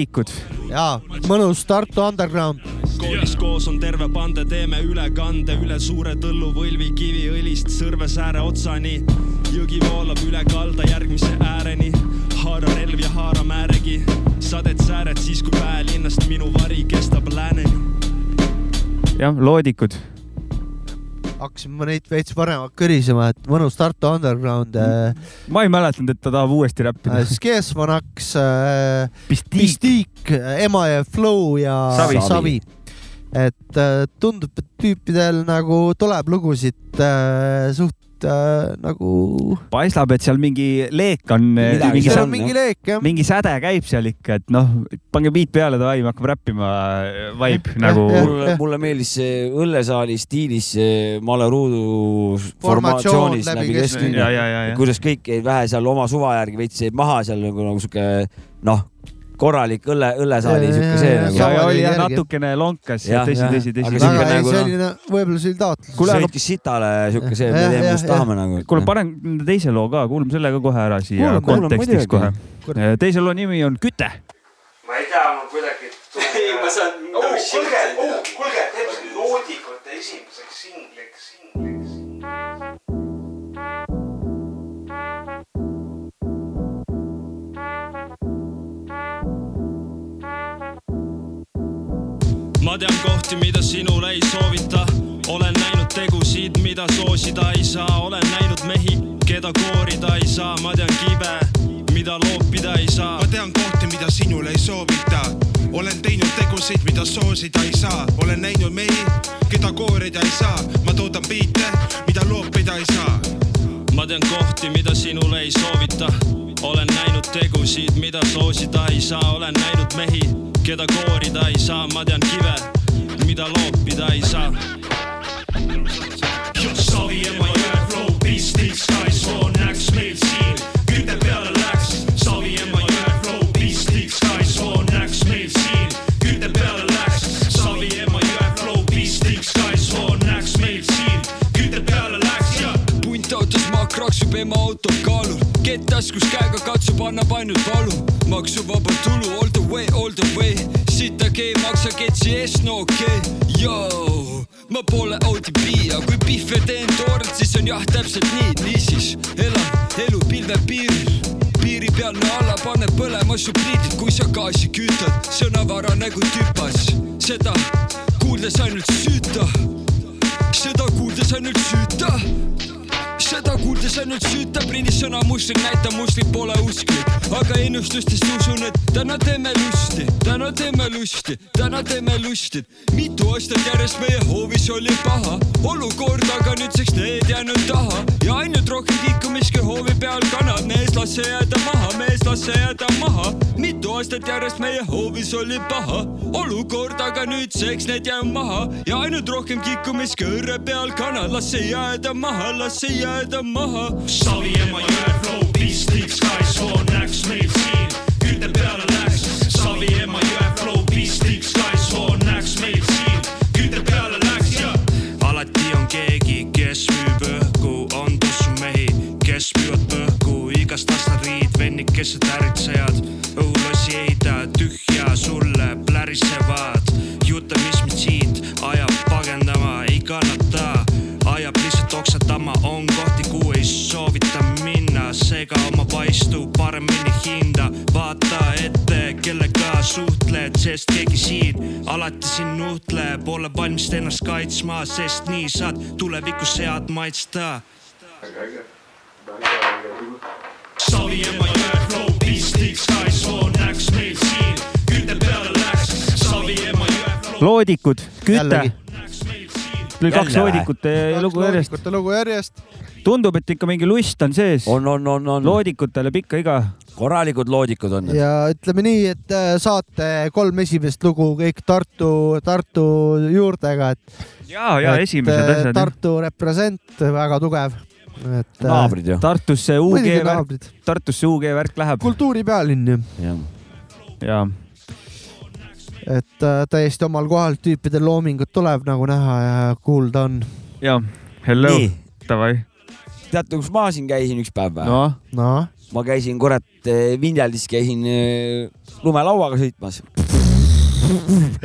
Loodikud, jaa, mõnus Tartu Underground. koolis koos on terve pande, teeme ülekande üle suure tõllu võlvi kiviõlist Sõrvesääre otsani. jõgi voolab üle kalda järgmise ääreni, haara relv ja haara määregi, sadet sääret siis, kui väelinnast minu vari kestab lääneni. jah, loodikud. Hakkasime neid veits paremalt kõrisema, et mõnus Tartu Underground äh,. ma ei mäletanud, et ta tahab uuesti räppida. Skesmanaks äh,, Pistik. Mystique, Emajõe Flow ja Savi. Savi, Savi.. et äh, tundub, et tüüpidel nagu tuleb lugusid äh, suht äh, nagu. paistab, et seal mingi leek on, mingi, on mingi leek jah. mingi säde käib seal ikka, et noh, pange beat peale, davai, me hakkame räppima, vibe nagu. mulle, mulle meeldis see õllesaali stiilis see maleruudu Formatsioon formatsioonis läbi läbi ja, kesklinna kuidas kõik jäid vähe seal oma suva järgi veits jäid maha seal nagu, nagu sihuke noh, korralik õlle, õllesaali ja, see nagu ja, ja oli jah natukene lonkas, tõsi, tõsi, Aga tõsi. nagu, see oli no, võib-olla see oli taotlus. Sõitkis sitale sihuke see, me teeme, mis tahame nagu. kuule, paneme teise loo ka, kuulame selle ka kohe ära siia Kuulame, kuulame kontekstis muidugi. kohe. teise loo nimi on Küte. ma ei tea, mul kuidagi. ei, ma saan. kuulge, kuulge, teeme loodikute esimeseks singliks, singliks. Ma tean kohti, mida sinule ei soovita, olen näinud tegusid, mida soosida ei saa, olen näinud mehi, keda koorida ei saa, ma tean kive, mida loopida ei saa ma. tean kohti, mida sinule ei soovita. olen teinud tegusid, mida soosida ei saa, olen näinud mehi, keda koorida ei saa, ma toodan biite, mida loopida ei saa. Ma tean kohti, mida sinule ei soovita, olen näinud tegusid, mida soosida ei saa, olen näinud mehi, keda koorida ei saa, ma tean kive, mida loopida ei saa. Savi ema maksuvaba tulu all the way, all the way, sitake ei maksa ketsi eest, no okei. Okay., joo. ma pole ODB, aga kui pihve teen toorelt, siis on jah, täpselt nii, niisiis. Elan elu pilve piiril. Piiri pealne alla paneb põlema su pliidid, kui sa gaasi kütad, sõnavara nagu tüpas, seda kuuldes ainult süüta. Seda kuuldes ainult süüta, kuuldes ainult süüta, prindi sõna mustrid, näita mustrid pole usklik, aga ennustustest usun, et täna teeme lusti, täna teeme lusti, täna teeme lusti. mitu aastat järjest meie hoovis oli paha, olukord aga nüüdseks need jäänud taha. Ja ainult rohkem kikkumist kui hoovi peal kanad, mees las see jääda maha, mees las see jääda maha. mitu aastat järjest meie hoovis oli paha, olukord aga nüüdseks need jäänud maha. Ja ainult rohkem kikkumist kui õrre peal kanad, las see jääda maha, las see jääda maha. Savi ema jõe flow, pistik, Sky Swan, näks meil siin, küte peale läks. Savi ema jõe flow, pistik, Sky Swan, näks meil siin, küte peale läks ja. alati on keegi, kes müüb õhku, on tussumehi, kes müüvad põhku, igast astariid, vennikesed äritsejad, õulasi heida tühja sulle plärisevad, istu paremini hinda, vaata ette, kellega suhtled, sest keegi siin alati sind nuhtleb, ole valmis ennast kaitsma, sest nii saad tulevikus head maitsta. Saviema jõe flow, pistik, Skyzone läks meil siin, küte peale läks, Saviema jõe flow. Loodikud, küte tuli kaks loodikute lugu järjest. loodikute lugu järjest. tundub, et ikka mingi lust on sees. on, on, on, on loodikutele pikka iga. korralikud loodikud on. ja ütleme nii, et äh, saate kolm esimest lugu kõik Tartu, Tartu juurtega, et. ja, ja esimesed asjad. Tartu represent, väga tugev. et. naabrid ju. Tartusse UG värk. Tartusse UG värk läheb kultuuripealinn ju, ja et äh, täiesti omal kohal tüüpidel loomingut tuleb nagu näha ja kuulda on. ja hello, davai. teate, kus ma siin käisin üks päev või? noh, noh, ma käisin kurat eh, Vinjaldis käisin eh, lumelauaga sõitmas.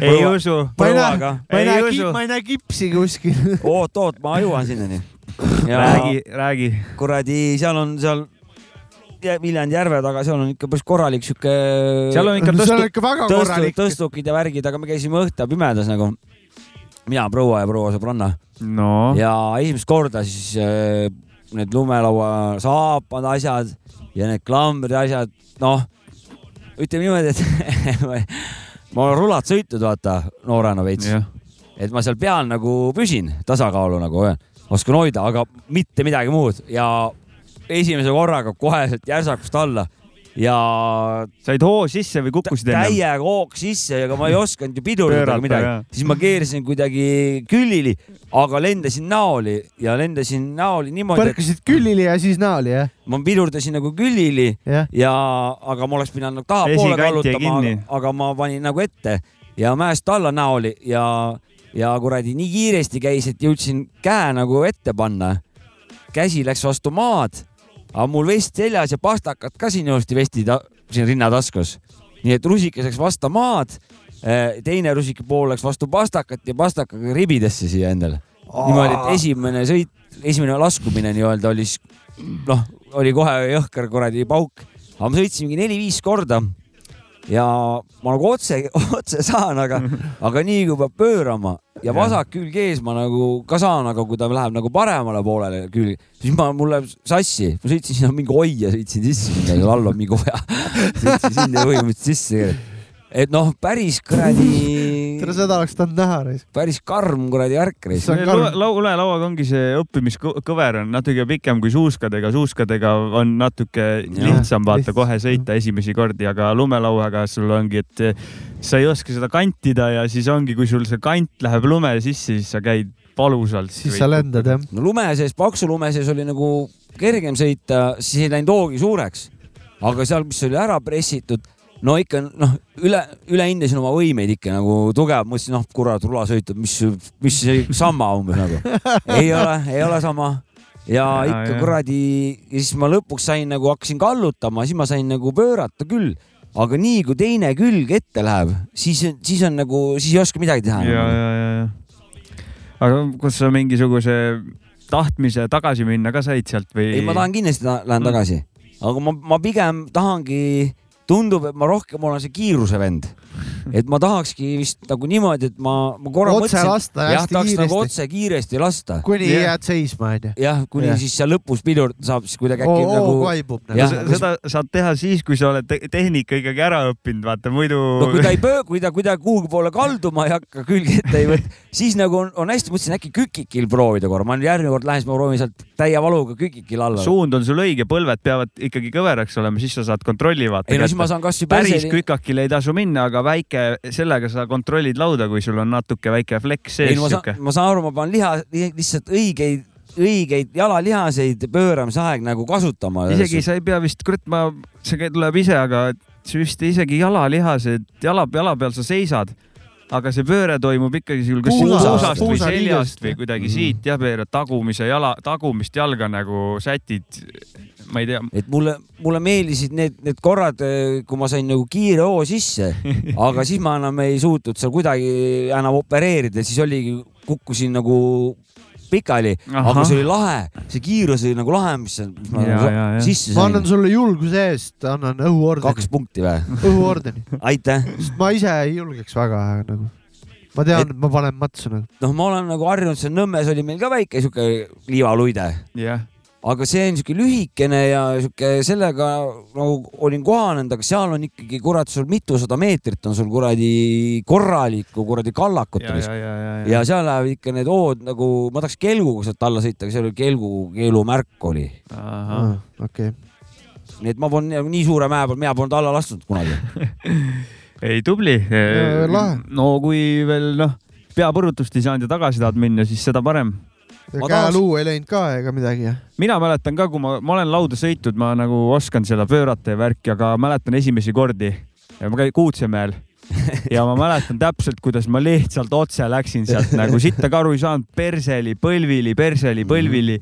ei usu. ma ei näe, ma ei näe ma ei näe kipsi kuskil. oot, oot, ma jõuan sinnani. räägi, räägi. kuradi, seal on seal Viljandi järve taga, seal on ikka päris korralik sihuke. seal on ikka see on tõstu-, ikka väga tõstu, korralik. tõstukid ja värgid, aga me käisime õhta pimedas nagu. mina, proua ja proua sõbranna no ja esimest korda siis äh, need lumelaua saapad, asjad ja need klambrid, asjad, noh, ütleme niimoodi, et ma olen rulat sõitnud, vaata, noorena veits, jah, et ma seal peal nagu püsin, tasakaalu nagu, oskan hoida, aga mitte midagi muud ja esimese korraga koheselt järsakust alla ja said hoo sisse või kukkusid ennem? täiega hoog sisse, aga ma ei osanud ju pidurdada midagi siis ma keerasin kuidagi külili, aga lendasin näoli ja lendasin näoli niimoodi, et põrkasid külili ja siis näoli jah? ma pidurdasin nagu külili jah, ja, aga ma oleks pidanud nagu tahapoole kallutama aga ma panin nagu ette ja mäest alla näoli ja, ja kuradi nii kiiresti käis, et jõudsin käe nagu ette panna. käsi läks vastu maad, aga mul vest seljas ja pastakad ka siin ilusti vesti siin rinnataskus. nii et rusikas läks vastu maad, teine rusika pool läks vastu pastakat ja pastakaga ribidesse siia endale. niimoodi, et esimene sõit, esimene laskumine nii-öelda oli siis noh, oli kohe jõhker kuradi pauk, aga ma sõitsin mingi neli-viis korda ja ma nagu otse, otse saan, aga, aga nii kui peab pöörama ja vasak külg ees ma nagu ka saan, aga kui ta läheb nagu paremale poolele külg, siis ma, mul läheb sassi, ma sõitsin sinna mingi oia, sõitsin sisse, sinna all on mingi oja, sõitsin sinna põhimõtteliselt sisse. et noh, päris kuradi, tere, seda oleks tahtnud näha. päris karm kuradi värk. Karm. ulelauaga ongi see õppimiskõver on natuke pikem kui suuskadega, suuskadega on natuke lihtsam vaata lihtsam. kohe sõita esimesi kordi, aga lumelauaga sul ongi, et sa ei oska seda kantida ja siis ongi, kui sul see kant läheb lume sisse, siis sa käid valusalt. siis sa lendad jah. no lume sees, paksu lume sees oli nagu kergem sõita, siis ei läinud hoogi suureks. aga seal, mis oli ära pressitud, no ikka noh, üle, üle hindasin oma võimeid ikka nagu tugev, mõtlesin, noh, kurat, rulasõitud, mis, mis see sama umbes nagu. ei ole, ei ole sama. ja Ja, ikka ja. kuradi ja siis ma lõpuks sain nagu hakkasin kallutama, siis ma sain nagu pöörata küll, aga nii kui teine külg ette läheb, siis, siis on nagu, siis ei oska midagi teha. ja, ja, ja, ja. aga kas sa mingisuguse tahtmise tagasi minna ka said sealt või? ei, ma tahan kindlasti ta lähen Mm. tagasi, aga ma, ma pigem tahangi, tundub, et ma rohkem olen see kiiruse vend. Et ma tahakski vist nagu niimoodi, et ma, ma korra Otse mõtlesin, lasta jah, tahaks nagu kiiresti. otse kiiresti lasta. kuni Jah. jääd seisma onju. jah, kuni Jah. siis seal lõpus pidur saab siis kuidagi äkki oo, nagu vaibub Jah. nagu. seda saad teha siis, kui sa oled te tehnika ikkagi ära õppinud, vaata muidu. no kui ta ei pöö-, kui ta, kui ta kuhugi poole kalduma ei hakka, külge ette ei võta, siis nagu on, on hästi, mõtlesin äkki kükikil proovida korra, ma nüüd järgmine kord lähen, siis ma proovin sealt täie valuga kükikil alla. suund on sul õige, põlved peavad ikkagi kõveraks olema, siis sa saad kontrolli vaata ei no siis ma saan kasvõi päris perseli, kükakile ei tasu minna, aga väike, sellega sa kontrollid lauda, kui sul on natuke väike fleks ei sees ma saan, ma saan aru, ma pean liha, lihtsalt õigeid, õigeid jalalihaseid pööramise aeg nagu kasutama. isegi sa ei pea vist, kurat, ma, see tuleb ise, aga vist isegi jalalihased, jala, jala peal sa seisad, aga see pööre toimub ikkagi sul kas Puusast, või seljast või kuidagi Mhm. siit jah, pöörad tagumise jala, tagumist jalga nagu sätid. ma ei tea, et mulle, mulle meeldisid need, need korrad, kui ma sain nagu kiire hoo sisse, aga siis ma enam ei suutnud seal kuidagi enam opereerida, siis oligi, kukkusin nagu pikali, aga see oli lahe, see kiirus oli nagu lahe, mis mis ma Ja, ja, ja. sisse ma annan sain. sulle julguse eest, annan kaks õhuordeni, punkti või? õhuordeni, aitäh. sest ma ise ei julgeks väga nagu. ma tean, et ma panen matsu nagu. noh, ma olen nagu harjunud, seal Nõmmes oli meil ka väike sihuke liivaluide, jah, aga see on sihuke lühikene ja sihuke sellega nagu olin kohanenud, aga seal on ikkagi kurat sul mitusada meetrit on sul kuradi korralikku kuradi kallakut ja, ja, ja, ja, ja seal lähevad ikka need hood nagu, ma tahaks kelguga sealt alla sõita, aga seal oli kelgu, keelumärk oli. ahah, okei, nii et ma polnud nii suure mäe peal, mina polnud alla lasknud kunagi. ei tubli. no kui veel noh, peapõrutust ei saanud ja tagasi tahad minna, siis seda parem. Ja käeluu ei läinud ka ega midagi. mina mäletan ka, kui ma, ma olen lauda sõitnud, ma nagu oskan seda pöörata ja värki, aga mäletan esimesi kordi ja ma käin Kuutsemäel ja ma mäletan täpselt, kuidas ma lihtsalt otse läksin sealt nagu sitta ka aru ei saanud, perseli, põlvili, perseli, põlvili.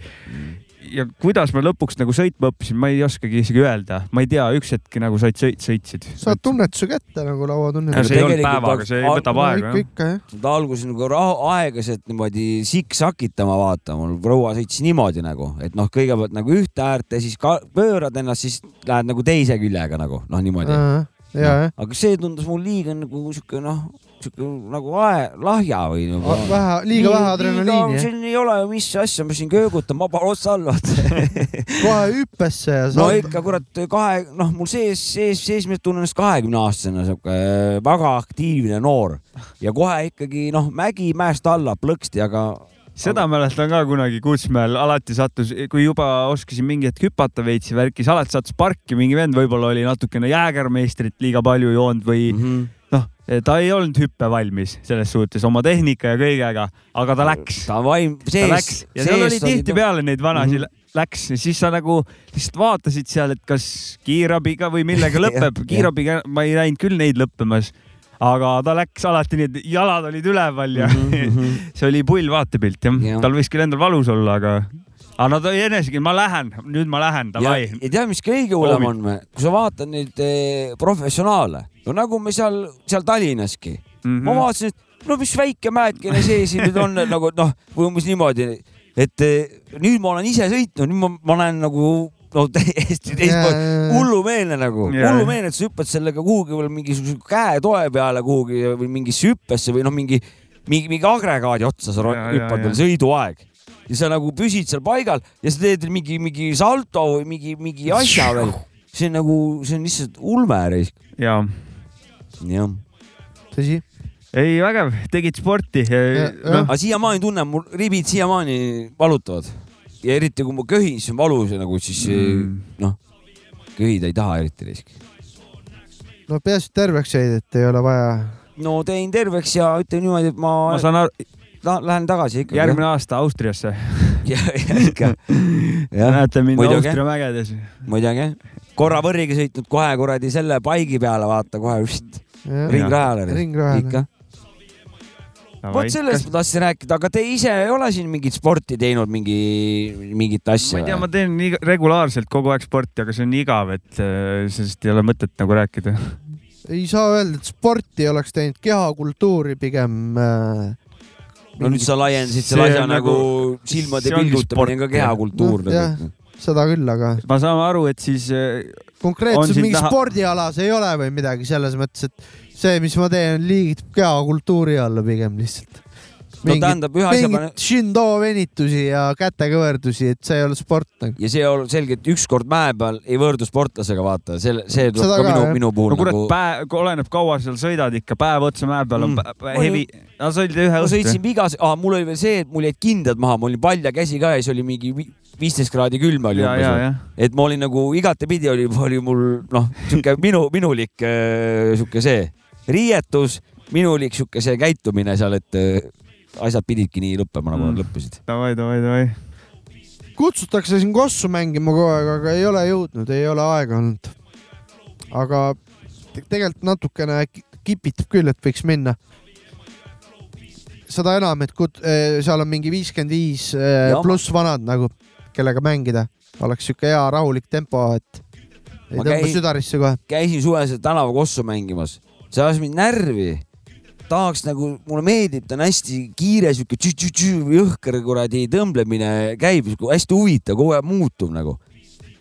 Ja kuidas ma lõpuks nagu sõitma õppisin, ma ei oskagi isegi öelda, ma ei tea, üks hetk nagu said sõit, sõitsid. saad tunnetuse kätte nagu lauatunnetus. see ei olnud päevaga, see võtab aega ikka, ikka jah. ta alguses nagu aeglaselt niimoodi siksakitama vaata, mul proua sõitis niimoodi nagu, et noh, kõigepealt nagu ühte äärt ja siis ka pöörad ennast, siis lähed nagu teise küljega nagu noh, niimoodi. jah. aga see tundus mul liiga nagu sihuke noh, nagu ae, lahja või nagu. vähe, liiga vähe adrenaliini siin ei ole ju mis asja, ma siin köögutan, ma panen otsa alla. kohe hüppesse ja no ikka kurat kahe, noh, mul sees, sees, sees ma tunnen ennast kahekümne aastasena sihuke väga aktiivne noor ja kohe ikkagi noh, mägi mäest alla plõksti, aga seda mäletan ka kunagi Kuutsmäel, alati sattus, kui juba oskasin mingi hetk hüpata veits ja värki, siis alati sattus parki mingi vend, võib-olla oli natukene jäägermeistrit liiga palju joonud või mm -hmm. noh, ta ei olnud hüppevalmis selles suhtes oma tehnika ja kõigega, aga ta läks, ta vaim, sees ja seal oli tihtipeale neid vanasid mm, -hmm. läks ja siis sa nagu lihtsalt vaatasid seal, et kas kiirabiga või millega lõpeb kiirabiga ma ei näinud küll neid lõppemas, aga ta läks alati nii, et jalad olid üleval ja Mhm, mhm. see oli pull vaatepilt Jah. ja., tal võis küll endal valus olla, aga, aga no ta enesegi, ma lähen, nüüd ma lähen, davai. ja tead, mis kõige hullem on, kui sa vaatad neid eh, professionaale, no nagu me seal, seal Tallinnaski. Mm, -hmm. ma vaatasin, et no mis väike mäekene see siin nüüd on nagu noh, või umbes niimoodi, et eh, nüüd ma olen ise sõitnud, nüüd ma, ma näen nagu no täiesti teistmoodi, hullumeelne nagu, Jaa. hullumeelne, et sa hüppad sellega kuhugi veel mingisuguse käetoe peale kuhugi või mingisse hüppesse või noh, mingi, mingi, mingi agregaadi otsa sa hüppad veel sõiduaeg ja sa nagu püsid seal paigal ja sa teed mingi, mingi salto või mingi, mingi asja veel. see on nagu, see on lihtsalt ulme risk. ja jah, tõsi. ei, vägev, tegid sporti. noh, aga siiamaani tunnen, mul ribid siiamaani valutavad ja eriti kui ma köhin, siis on valus ja nagu siis Mm. noh, köhida ei taha eriti risk. no peaasi, et terveks jäid, et ei ole vaja. no teen terveks ja ütlen niimoodi, et ma, ma saan aru, lähen tagasi ikka. järgmine aasta Austriasse. ikka. näete mind muidugi. Austria mägedes. muidugi. korra võrriga sõitnud kohe kuradi selle paigi peale, vaata kohe vist ringrajale. ikka. vot sellest ma tahtsin rääkida, aga te ise ei ole siin mingit sporti teinud, mingi, mingit asja ma ei tea, ma teen nii regulaarselt kogu aeg sporti, aga see on igav, et äh, sellest ei ole mõtet nagu rääkida. ei saa öelda, et sporti oleks teinud, kehakultuuri pigem äh,. No nüüd sa laiendasid See selle asja on nagu nagu- silmade pilgutamine on ka kehakultuur noh, jah. seda küll, aga ma saan aru, et siis On konkreetselt mingi taha- spordialas ei ole või midagi selles mõttes, et see, mis ma teen, liigitub kehakultuuri alla pigem lihtsalt. No tähendab ühe asja mingit Shindo venitusi ja kätekõverdusi, et see ei ole sport nagu. ja see on selgelt ükskord mäe peal ei võrdu sportlasega, vaata, selle, see tuleb Seda ka ka, minu, minu puhul no kurat nagu, päev, oleneb kaua seal sõidad ikka, päev otsa mäe peal on Mm. hevi. no sa olid ühe ma õhtu sõitsin. vigas ah,, mul oli veel see, et mul jäid kindad maha, mul oli palja käsi ka ja siis oli mingi vi- viisteist kraadi külm oli umbes. et ma olin nagu igatepidi oli, oli mul noh, sihuke minu, minulik äh, sihuke see riietus, minulik sihuke see käitumine seal, et äh, asjad pididki nii lõppema, nagu nad Mm. lõppesid. davai, davai, davai. kutsutakse siin kossu mängima kogu aeg, aga ei ole jõudnud, ei ole aega olnud. aga te- tegelikult natukene ki- kipitab küll, et võiks minna. seda enam, et kut-, seal on mingi viiskümmend viis eh, pluss vanad nagu, kellega mängida, oleks sihuke hea rahulik tempo, et ei tõmba südarisse kohe. käisin suvel seda tänavakossu mängimas, see ajas mind närvi. Tahaks nagu, mulle meeldib, ta on hästi kiire, sihuke jõhker kuradi tõmblemine käib, hästi huvitav, kogu aeg muutub nagu.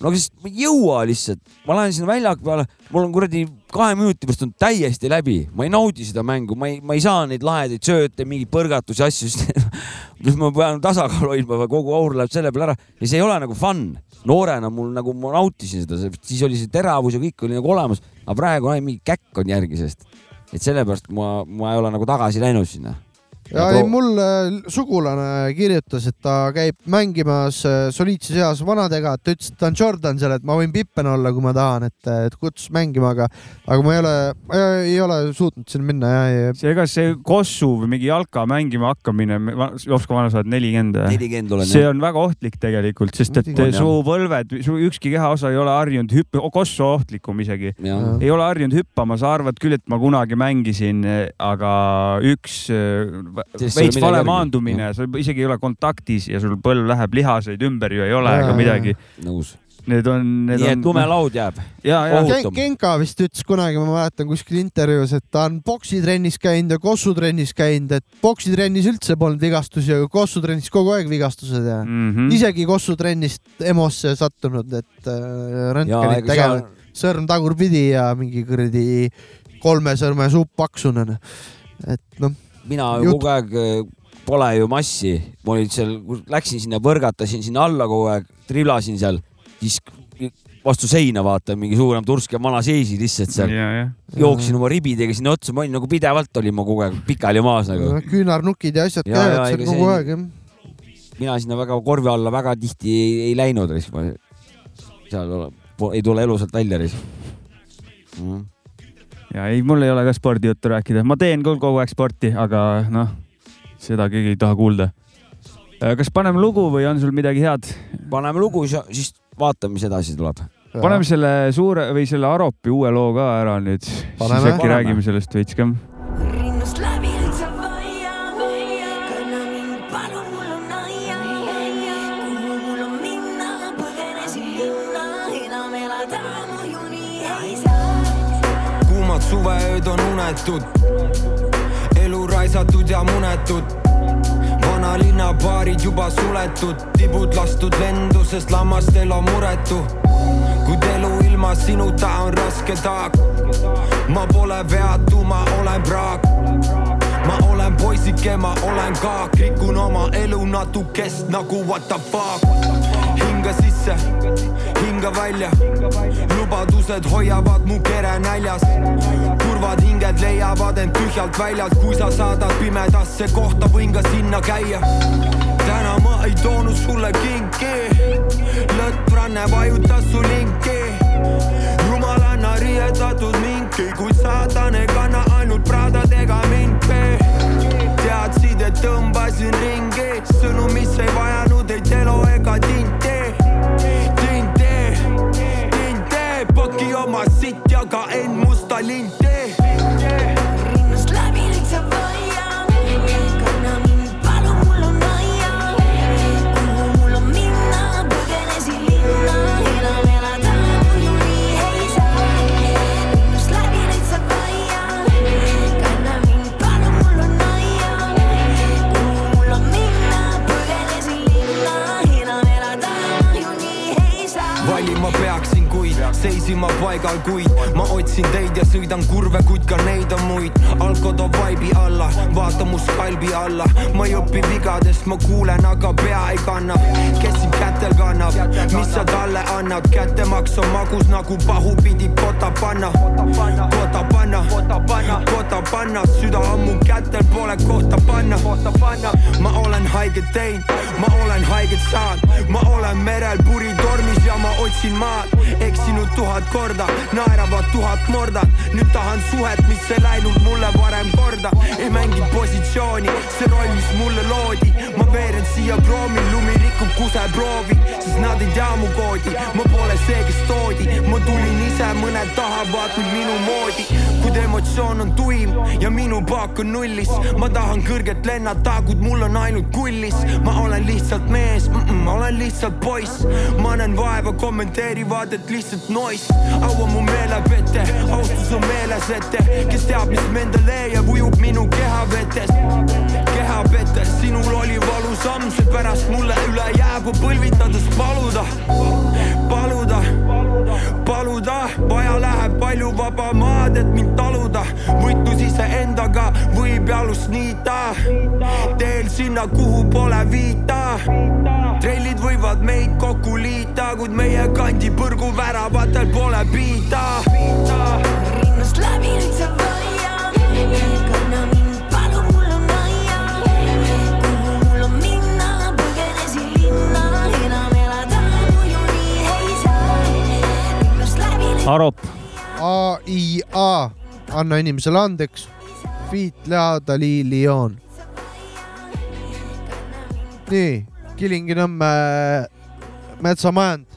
no aga siis ma ei jõua lihtsalt, ma lähen sinna väljaku peale, mul on kuradi kahe minuti pärast on täiesti läbi, ma ei naudi seda mängu, ma ei, ma ei saa neid lahedaid sööte, mingeid põrgatusi, asju, sest ma pean tasakaalu hoidma, kogu aur läheb selle peale ära ja see ei ole nagu fun. noorena mul nagu ma nautisin seda, siis oli see teravus ja kõik oli nagu olemas, aga praegu ainult mingi käkk on järgi sellest. Et sellepärast ma, ma ei ole nagu tagasi läinud sinna. Ja ei, mul äh, sugulane kirjutas, et ta käib mängimas äh, soliidses eas vanadega, et ta ütles, et ta on Jordan seal, et ma võin pippen olla, kui ma tahan, et, et kutsus mängima, aga, aga ma ei ole, ei ole suutnud sinna minna ja, ja see, ega see kossu või mingi jalka mängima hakkamine, Jops, kui vana sa oled, nelikümmend? nelikümmend olen see on väga ohtlik tegelikult, sest et on, su põlved, su ükski kehaosa ei ole harjunud hüpp-, kossu ohtlikum isegi. ei ole harjunud hüppama, sa arvad küll, et ma kunagi mängisin, aga üks veits vale maandumine, sa isegi ei ole kontaktis ja sul põlv läheb, lihaseid ümber ju ei ole ega midagi. nõus. Need on, need nii on. et lumelaud jääb. ja, ja Ohu- Ken- ohutum. Genka vist ütles kunagi, ma mäletan kuskil intervjuus, et ta on poksitrennis käinud ja kossutrennis käinud, et poksitrennis üldse polnud vigastusi, aga kossutrennis kogu aeg vigastused ja mm. -hmm. isegi kossutrennist EMO-sse sattunud, et äh, ega tegema seal, sõrm tagurpidi ja mingi kuradi kolme sõrme supp paksune. et noh, mina ju Jutt- kogu aeg äh, pole ju massi, ma olin seal, läksin sinna, põrgatasin sinna alla kogu aeg, triblasin seal, siis vastu seina vaatan, mingi suurem tursk ja vana seisi lihtsalt seal. ja, ja. jooksin oma ribidega sinna otsa, ma olin nagu pidevalt olin ma kogu aeg pikali maas nagu. küünarnukid ja asjad Ja, ja, käivad seal kogu see- aeg jah. mina sinna väga korvi alla väga tihti ei, ei läinud, seal ole- ei tule elusalt välja mm.. Ja ei, mul ei ole ka spordijuttu rääkida, ma teen küll kogu aeg sporti, aga noh, seda keegi ei taha kuulda. kas paneme lugu või on sul midagi head? paneme lugu, siis vaatame, mis edasi tuleb. paneme selle suure või selle Aropi uue loo ka ära nüüd, siis äkki Paneme. räägime sellest veits ka. unetud, elu raisatud ja munetud. vanalinna baarid juba suletud, tibud lastud lendu, sest lammastel on muretu. kuid elu ilma sinuta on raske taak. ma pole veatu, ma olen praak. ma olen poisike, ma olen kaak, rikun oma elu natukest nagu what the fuck. hinga sisse, hinga välja, lubadused hoiavad mu kere näljas. Kurvad hinged leiavad end tühjalt väljalt, kui sa saadad pimedasse kohta, võin ka sinna käia. täna ma ei toonud sulle kinki, lõttranne vajutas su linki. rumalanna riietatud minki, kuid saatan ei kanna ainult Pradadega minki. teadsid, et tõmbasin ringi, sõnu, mis ei vajanud ei telo ega tinti. tinte, tinte, paki oma sitt ja ka end musta linti. Kuid seisin ma paigal, kuid ma otsin teid ja sõidan kurve, kuid ka neid on muid. alko toob vaibi alla, vaata mu skalbi alla, ma ei õpi vigadest, ma kuulen, aga pea ei kanna. kes sind kätel kannab, mis sa talle annad, kättemaks on magus nagu pahupidi kota panna. kota panna, kota panna, süda on mu kätel, pole kohta panna. ma olen haiget teinud, ma olen haiget saanud, ma olen merel puritormis ja ma otsin maad, eksinud tuhat korda, naeravad tuhat mordat, nüüd tahan suhet, mis ei läinud mulle varem korda, ei mänginud positsiooni, see roll, mis mulle loodi, ma veeren siia kroomil, lumi rikub kuseproovi, sest nad ei tea mu koodi, ma pole see, kes toodi, ma tulin ise mõned tahavad mind minu moodi. Kuid emotsioon on tuim ja minu paak on nullis. Ma tahan kõrgelt lennata, kuid mul on ainult kullis. Ma olen lihtsalt mees mm, -mm, ma olen lihtsalt poiss. Ma näen vaeva, kommenteerivad, et lihtsalt nois au on mu meelepete, austus on meeles ette. Kes teab, mis leiab, ujub minu keha vetes? Keha petes, sinul oli valusam, seepärast mulle üle jääb põlvitades paluda. Paluda, paluda, vaja läheb palju vaba maad, et mind taluda. võitlus iseendaga võib jalust niita, teel sinna, kuhu pole viita. trellid võivad meid kokku liita, kandi põrguväravatel pole piita. rinnast läbi nüüd sa vaiad, kanna mind, palun, mul on aia. kuhu mul on minna, põgenesin linna, enam elada muidu nii ei saa. rinnast läbi nüüd Arop, AIA, anna inimesele andeks. Feet Lea Dali Lion. nii, Kilingi-Nõmme metsamajand.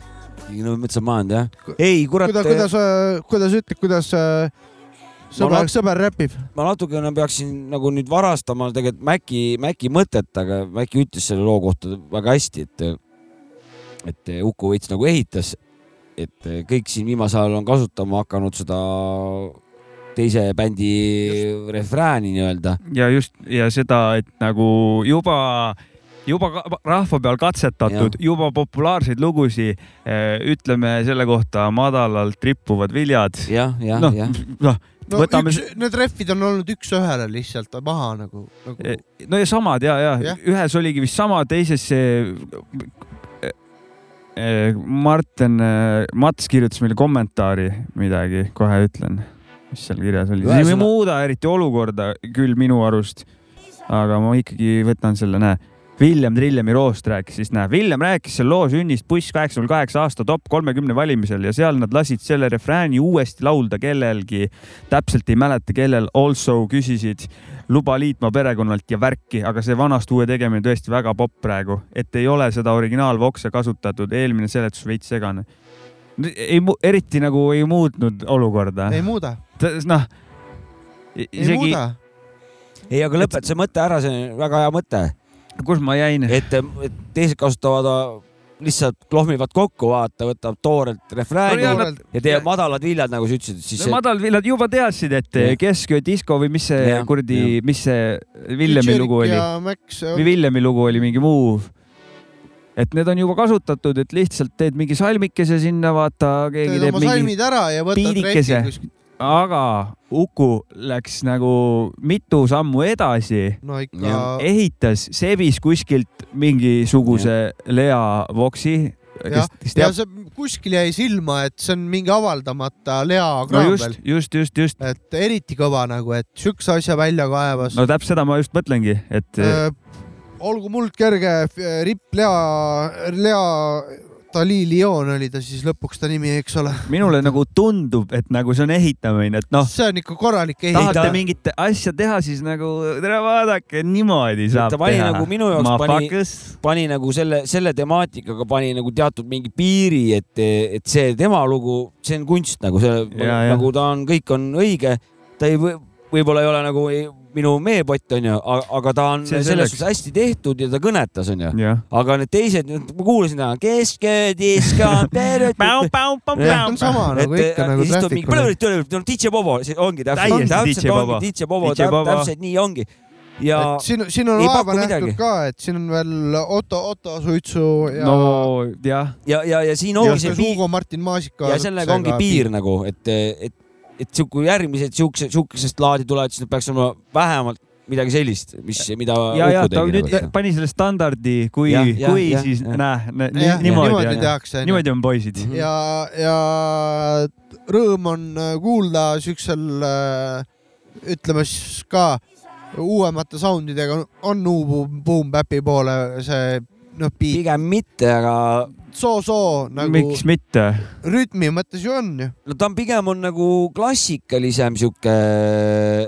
No metsamajand jah. ei kurat, kuidas, kuidas, kuidas ütled, kuidas äh, sõber sõber räpib? ma natukene peaksin nagu nüüd varastama tegelikult Mäki, Mäki mõtet, aga Mäki ütles selle loo kohta väga hästi, et et Uku Veits nagu ehitas, et kõik siin viimasel ajal on kasutama hakanud seda teise bändi refrääni nii-öelda. ja just ja seda, et nagu juba, juba rahva peal katsetatud, juba populaarseid lugusid, ütleme selle kohta madalalt rippuvad viljad. jah, jah, noh jah, noh, no võtame üks, need rehvid on olnud üks-ühele lihtsalt maha nagu, nagu.... no ja samad ja, ja Jah. ühes oligi vist sama, teises see eh, Martin, Mats kirjutas meile kommentaari midagi, kohe ütlen, mis seal kirjas oli. see ei muuda eriti olukorda küll minu arust. aga ma ikkagi võtan selle, näe. Villem Trillemi Roost rääkis siis, näe, Villem rääkis selle loo sünnist buss kaheksa null kaheksa aasta top kolmekümne valimisel ja seal nad lasid selle refrääni uuesti laulda kellelgi. täpselt ei mäleta, kellel also küsisid luba liitma perekonnalt ja värki, aga see vanast uue tegemine tõesti väga popp praegu, et ei ole seda originaalvokse kasutatud, eelmine seletus veits segane. ei, eriti nagu ei muutnud olukorda. ei muuda, noh, ei isegi, muuda. ei, aga lõpeta see mõte ära, see on väga hea mõte, kus ma jäin? et, et teised kasutavad äh, lihtsalt klohmivad kokku, vaata, võtab toorelt refrääni No ja no, teeb madalad viljad, nagu sa ütlesid, siis see, madalvillad juba teadsid, et Jah. kesköö disko või mis see Jah, kuradi, mis see Villemi lugu oli? või Villemi lugu oli mingi muu. et need on juba kasutatud, et lihtsalt teed mingi salmikese sinna, vaata, keegi teed teeb oma mingi, salmid ära ja võtad piidikese. Aga Uku läks nagu mitu sammu edasi, no ehitas, sebis kuskilt mingisuguse Lea Voksi, ja teab. see kuskil jäi silma, et see on mingi avaldamata Lea no kraam just veel,, just, just, just. et eriti kõva nagu, et siukse asja välja kaevas no täpselt seda ma just mõtlengi, et äh,. olgu muld kerge, Ripp Lea, Lea Dali Lion oli ta siis lõpuks ta nimi, eks ole. minule nagu tundub, et nagu see on ehitamine, et noh, see on ikka korralik tahate ehitamine. mingit asja teha, siis nagu tere vaadake, niimoodi saab ta pani teha. nagu minu jaoks pani, Motherfuckers. pani nagu selle, selle temaatikaga pani nagu teatud mingi piiri, et, et see tema lugu, see on kunst nagu see, nagu ta on, kõik on õige, ta ei või, võib-olla ei ole nagu ei, minu meepott onju, aga ta on See selles suhtes hästi tehtud ja ta kõnetas onju. jah. aga need teised, ma kuulasin täna, kesköödiska, on sama nagu ikka nagu trafficul. DJ Bobo, see ongi täpselt, täpselt ongi DJ Bobo, täpselt nii ongi. ja et siin, siin on ei vaeva nähtud midagi. ka, et siin on veel Otto, Otto Suitsu ja no jah, ja, ja, ja siin ja ongi see see piir Martin Maasika. ja sellega ongi piir nagu, et, et, et sihuke järgmised siukse, siukesest laadi tulevad, siis need peaks olema vähemalt midagi sellist, mis, mida ja, ja ta nüüd nagu. pani selle standardi, kui, kui jah, siis jah. näe, niimoodi niimoodi on, tehakse, niimoodi on poisid. ja, ja rõõm on äh, kuulda siuksel, ütleme siis ka uuemate soundidega on Ubu Boom Bap'i poole see noh, pigem mitte, aga soo-soo nagu miks mitte? rütmi mõttes ju on ju. no ta on pigem on nagu klassikalisem sihuke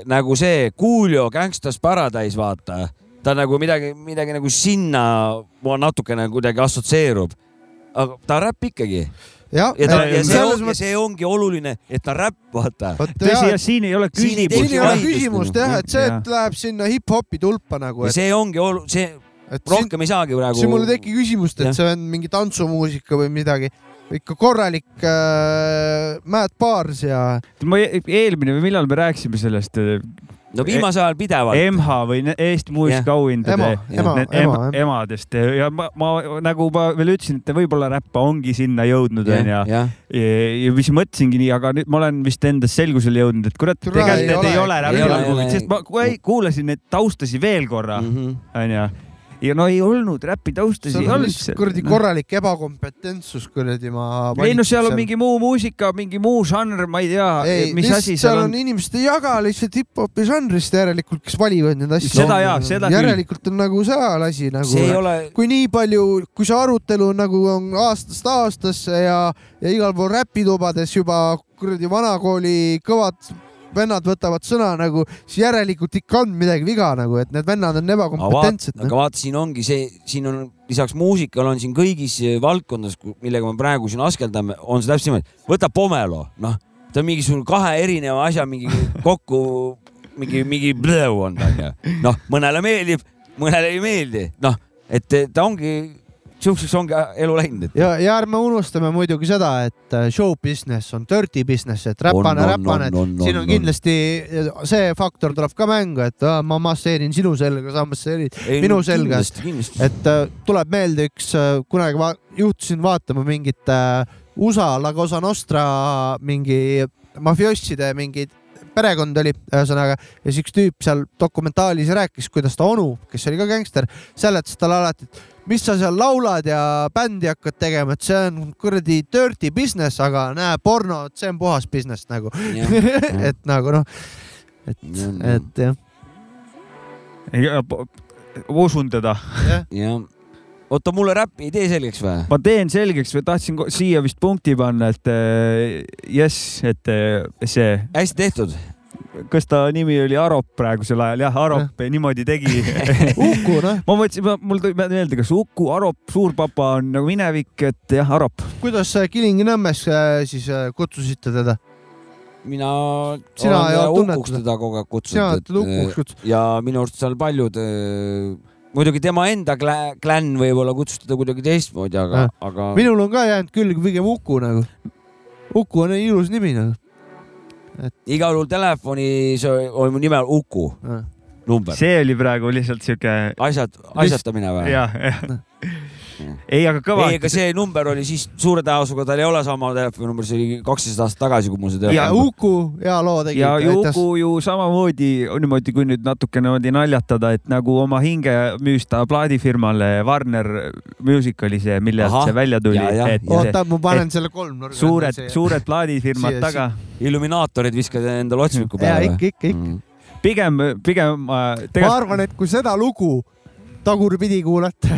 nagu see Coolio Gangsta's Paradise, vaata. ta nagu midagi, midagi nagu sinna natukene kuidagi assotsieerub. aga ta räpp ikkagi jah, ja ta ja see, on, ja see ongi oluline, et ta räpp, vaata. tõsi, ja, siin ei ole küsimust siin ei ole küsimust nagu. jah, et see, et läheb sinna hip-hopi tulpa nagu, ja et, see ongi olu-, see et siin, rohkem ei saagi praegu. siin mul ei teki küsimust, et see on mingi tantsumuusika või midagi, ikka korralik äh, Matt Bars ja ma e- eelmine või millal me rääkisime sellest äh, no viimasel ajal pidevalt. EMH või Eesti muusikaauhindade Ema, ema, emadest ja ma, ma nagu ma veel ütlesin, et võib-olla räpp ongi sinna jõudnud onju ja, jah, ja, ja mis mõtlesingi nii, aga nüüd ma olen vist endas selgusele jõudnud, et kurat, tegelikult ei need ei ole. ole. sest ma kui kuulasin neid taustasid veel korra Mhm. onju ja no ei olnud räpi on olnud lihtsalt kuradi korralik ebakompetentsus kuradi ma. ei no seal on mingi muu muusika, mingi muu žanr, ma ei tea, mis asi seal seal on inimesed ei jaga lihtsalt hip-hopi žanrist järelikult, kes valivad neid asju. Seda jaa, seda küll. järelikult on nagu seal asi nagu. ole, kui nii palju, kui see arutelu nagu on aastast aastasse ja, ja igal pool räpitubades juba kuradi vanakooli kõvad vennad võtavad sõna nagu, siis järelikult ikka on midagi viga nagu, et need vennad on ebakompetentsed. aga vaata, siin ongi see, siin on lisaks muusikale on siin kõigis valdkondades, millega me praegu siin askeldame, on see täpselt niimoodi. võta Pomelo, noh, ta on mingisugune kahe erineva asja mingi kokku, mingi, mingi on ta onju. noh, mõnele meeldib, mõnele ei meeldi, noh, et ta ongi, siukseks ongi elu läinud, et ja, ja ärme unustame muidugi seda, et äh, show business on dirty business, et räpane, räpane, siin on, on kindlasti see faktor tuleb ka mängu, et aa, ma masseerin sinu selga, sa masseerid Ei, minu selga, et äh, tuleb meelde üks äh,, kunagi va juhtusin vaatama mingit äh, USA La Cosa Nostra mingi mafiosside mingeid perekond oli, ühesõnaga, ja siis üks tüüp seal dokumentaalis rääkis, kuidas ta onu, kes oli ka gängster, seletas talle alati, et mis sa seal laulad ja bändi hakkad tegema, et see on kuradi dirty business, aga näe, porno, see on puhas business nagu. et nagu noh, et, et jah, usun teda. jah, oota, mulle räpi ei tee selgeks või? ma teen selgeks või tahtsin siia vist punkti panna, et äh, jess, et äh, see, hästi tehtud. Kas ta nimi oli Arop praegusel ajal, jah, Arop niimoodi tegi Uku noh, ma mõtlesin, mul tuli meelde, kas Uku, Arop, suurpapa on nagu minevik, et jah, Arop. kuidas äh, Kilingi-Nõmmes äh, siis äh, kutsusite teda? mina Sina ei olen Ukuks teda kogu aeg kutsunud ja minu arust seal paljud, muidugi tema enda klä- klänn võib-olla kutsus teda kuidagi teistmoodi, aga aga minul on ka jäänud külge pigem Uku nagu. Uku on ilus nimi nagu. Igal juhul telefonis oli mu nime Uku number. see oli praegu lihtsalt siuke, asjad, asjatamine või? jah, jah. ei, aga kõva ei, ega see number oli siis suure tõenäosusega, tal ei ole sama telefoninumber, see oli kaksteist aastat tagasi, kui mul see ja telefon. Uku hea loo tegi. ja Juku ju samamoodi, niimoodi, kui nüüd natuke niimoodi naljatada, et nagu oma hinge müüs ta plaadifirmale Warner Music oli see, mille alt see välja tuli, ja, ja, oota, ma panen selle kolmnurga. suured, suured plaadifirmad Siia- taga. illuminaatorid viskad endale otsmiku ja peale ikka, ikka, ikka. Mm. pigem, pigem äh, ma tegelikult arvan, et kui seda lugu tagurpidi kuulata,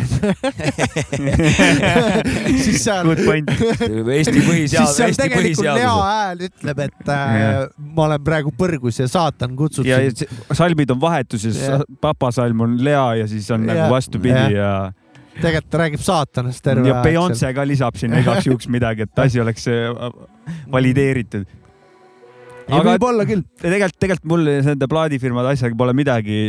siis seal, good point. Eesti siis põhiseadus, seal Eesti tegelikult Lea põhiseadus. hääl ütleb, et äh, ma olen praegu põrgus ja saatan kutsub ja sind. salmid on vahetuses papasalm on Lea ja siis on Jah, nagu vastupidi ja, tegelikult ta räägib saatanast terve ja Beyonce ka lisab sinna igaks juhuks midagi, et asi oleks äh, valideeritud. Võib-olla küll. tegelikult, tegelikult mul nende plaadifirmade asjaga pole midagi.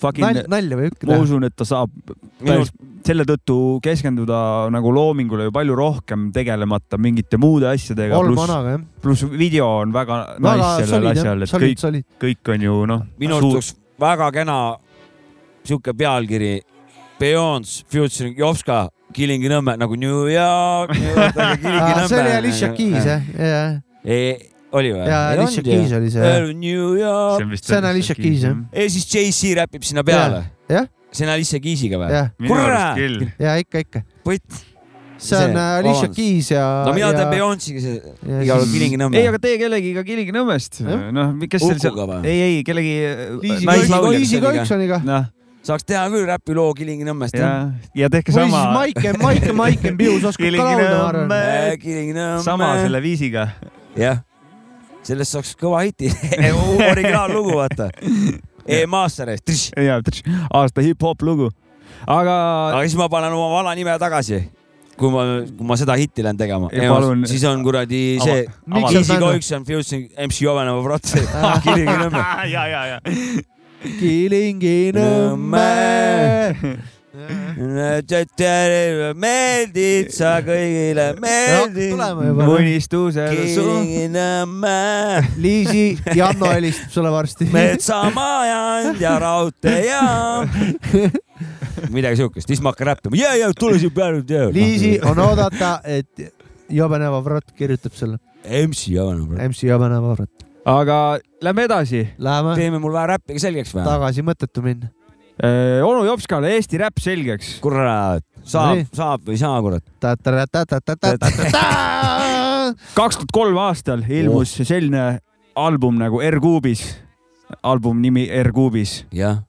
fucking- nalja võib ikka ma usun, et ta saab Minu- päris selle tõttu keskenduda nagu loomingule ju palju rohkem tegelemata mingite muude asjadega, pluss, pluss video on väga nice sellel asjal, et solid, kõik, solid. kõik on ju noh. minu arust oleks väga kena sihuke pealkiri Beyonce featuring Jopska Kilingi-Nõmme nagu New York, New York, aga Kilingi-Nõmme. see oli Alicia Keys jah, jah. Oli või? ja Alicia Keys oli see see on Alicia Keys jah. ja siis JC räpib sinna peale. see on Alicia Keys'iga või? Kurat! küll. ja ikka, ikka. võtt. see on äh, Alicia. Keys ja. no mina teen ja... Beyonce'iga see igal juhul Kilingi-Nõmme ei, aga tee kellegiga Kilingi-Nõmmest, noh, kes seal seal, ei, ei kellegi Liisi? Koiksoniga. noh, saaks teha küll räpiloo Kilingi-Nõmmest ja ja tehke või siis sama, Maike, Maike, Maike Pius oskab ka laulda, ma arvan. Sama selle viisiga. jah, sellest saaks kõva hiti originaallugu vaata. E-Master, ja aasta hip-hop lugu, aga aga siis ma panen oma vana nime tagasi. kui ma, kui ma seda hitti lähen tegema Ja, palun- siis on kuradi see Easy on Going on Fusing MC Jovanova Protsi Kilingi-Nõmme. ja, ja, ja. Kilingi-Nõmme. Meeldid sa kõigile, meeldid. tulema juba. unistusel su. Kilingi-Nõmme, Liisi, Janno helistab sulle varsti. metsamajand ja raudteejaam. midagi siukest, siis ma hakkan räppima, ja, ja tule siia peale. Liisi on oodata, et Jobeneva Vrot kirjutab sulle. MC Jovanova. MC Jobeneva Vrot. aga lähme edasi. Teeme mul vähe räppi ka selgeks või? tagasi, mõttetu minna. Onu Jopskale Eesti räpp selgeks. kurat, saab saab või ei saa, kurat. kaks tuhat kolm aastal ilmus selline album nagu R-Kuubis, album nimi R-Kuubis. jah,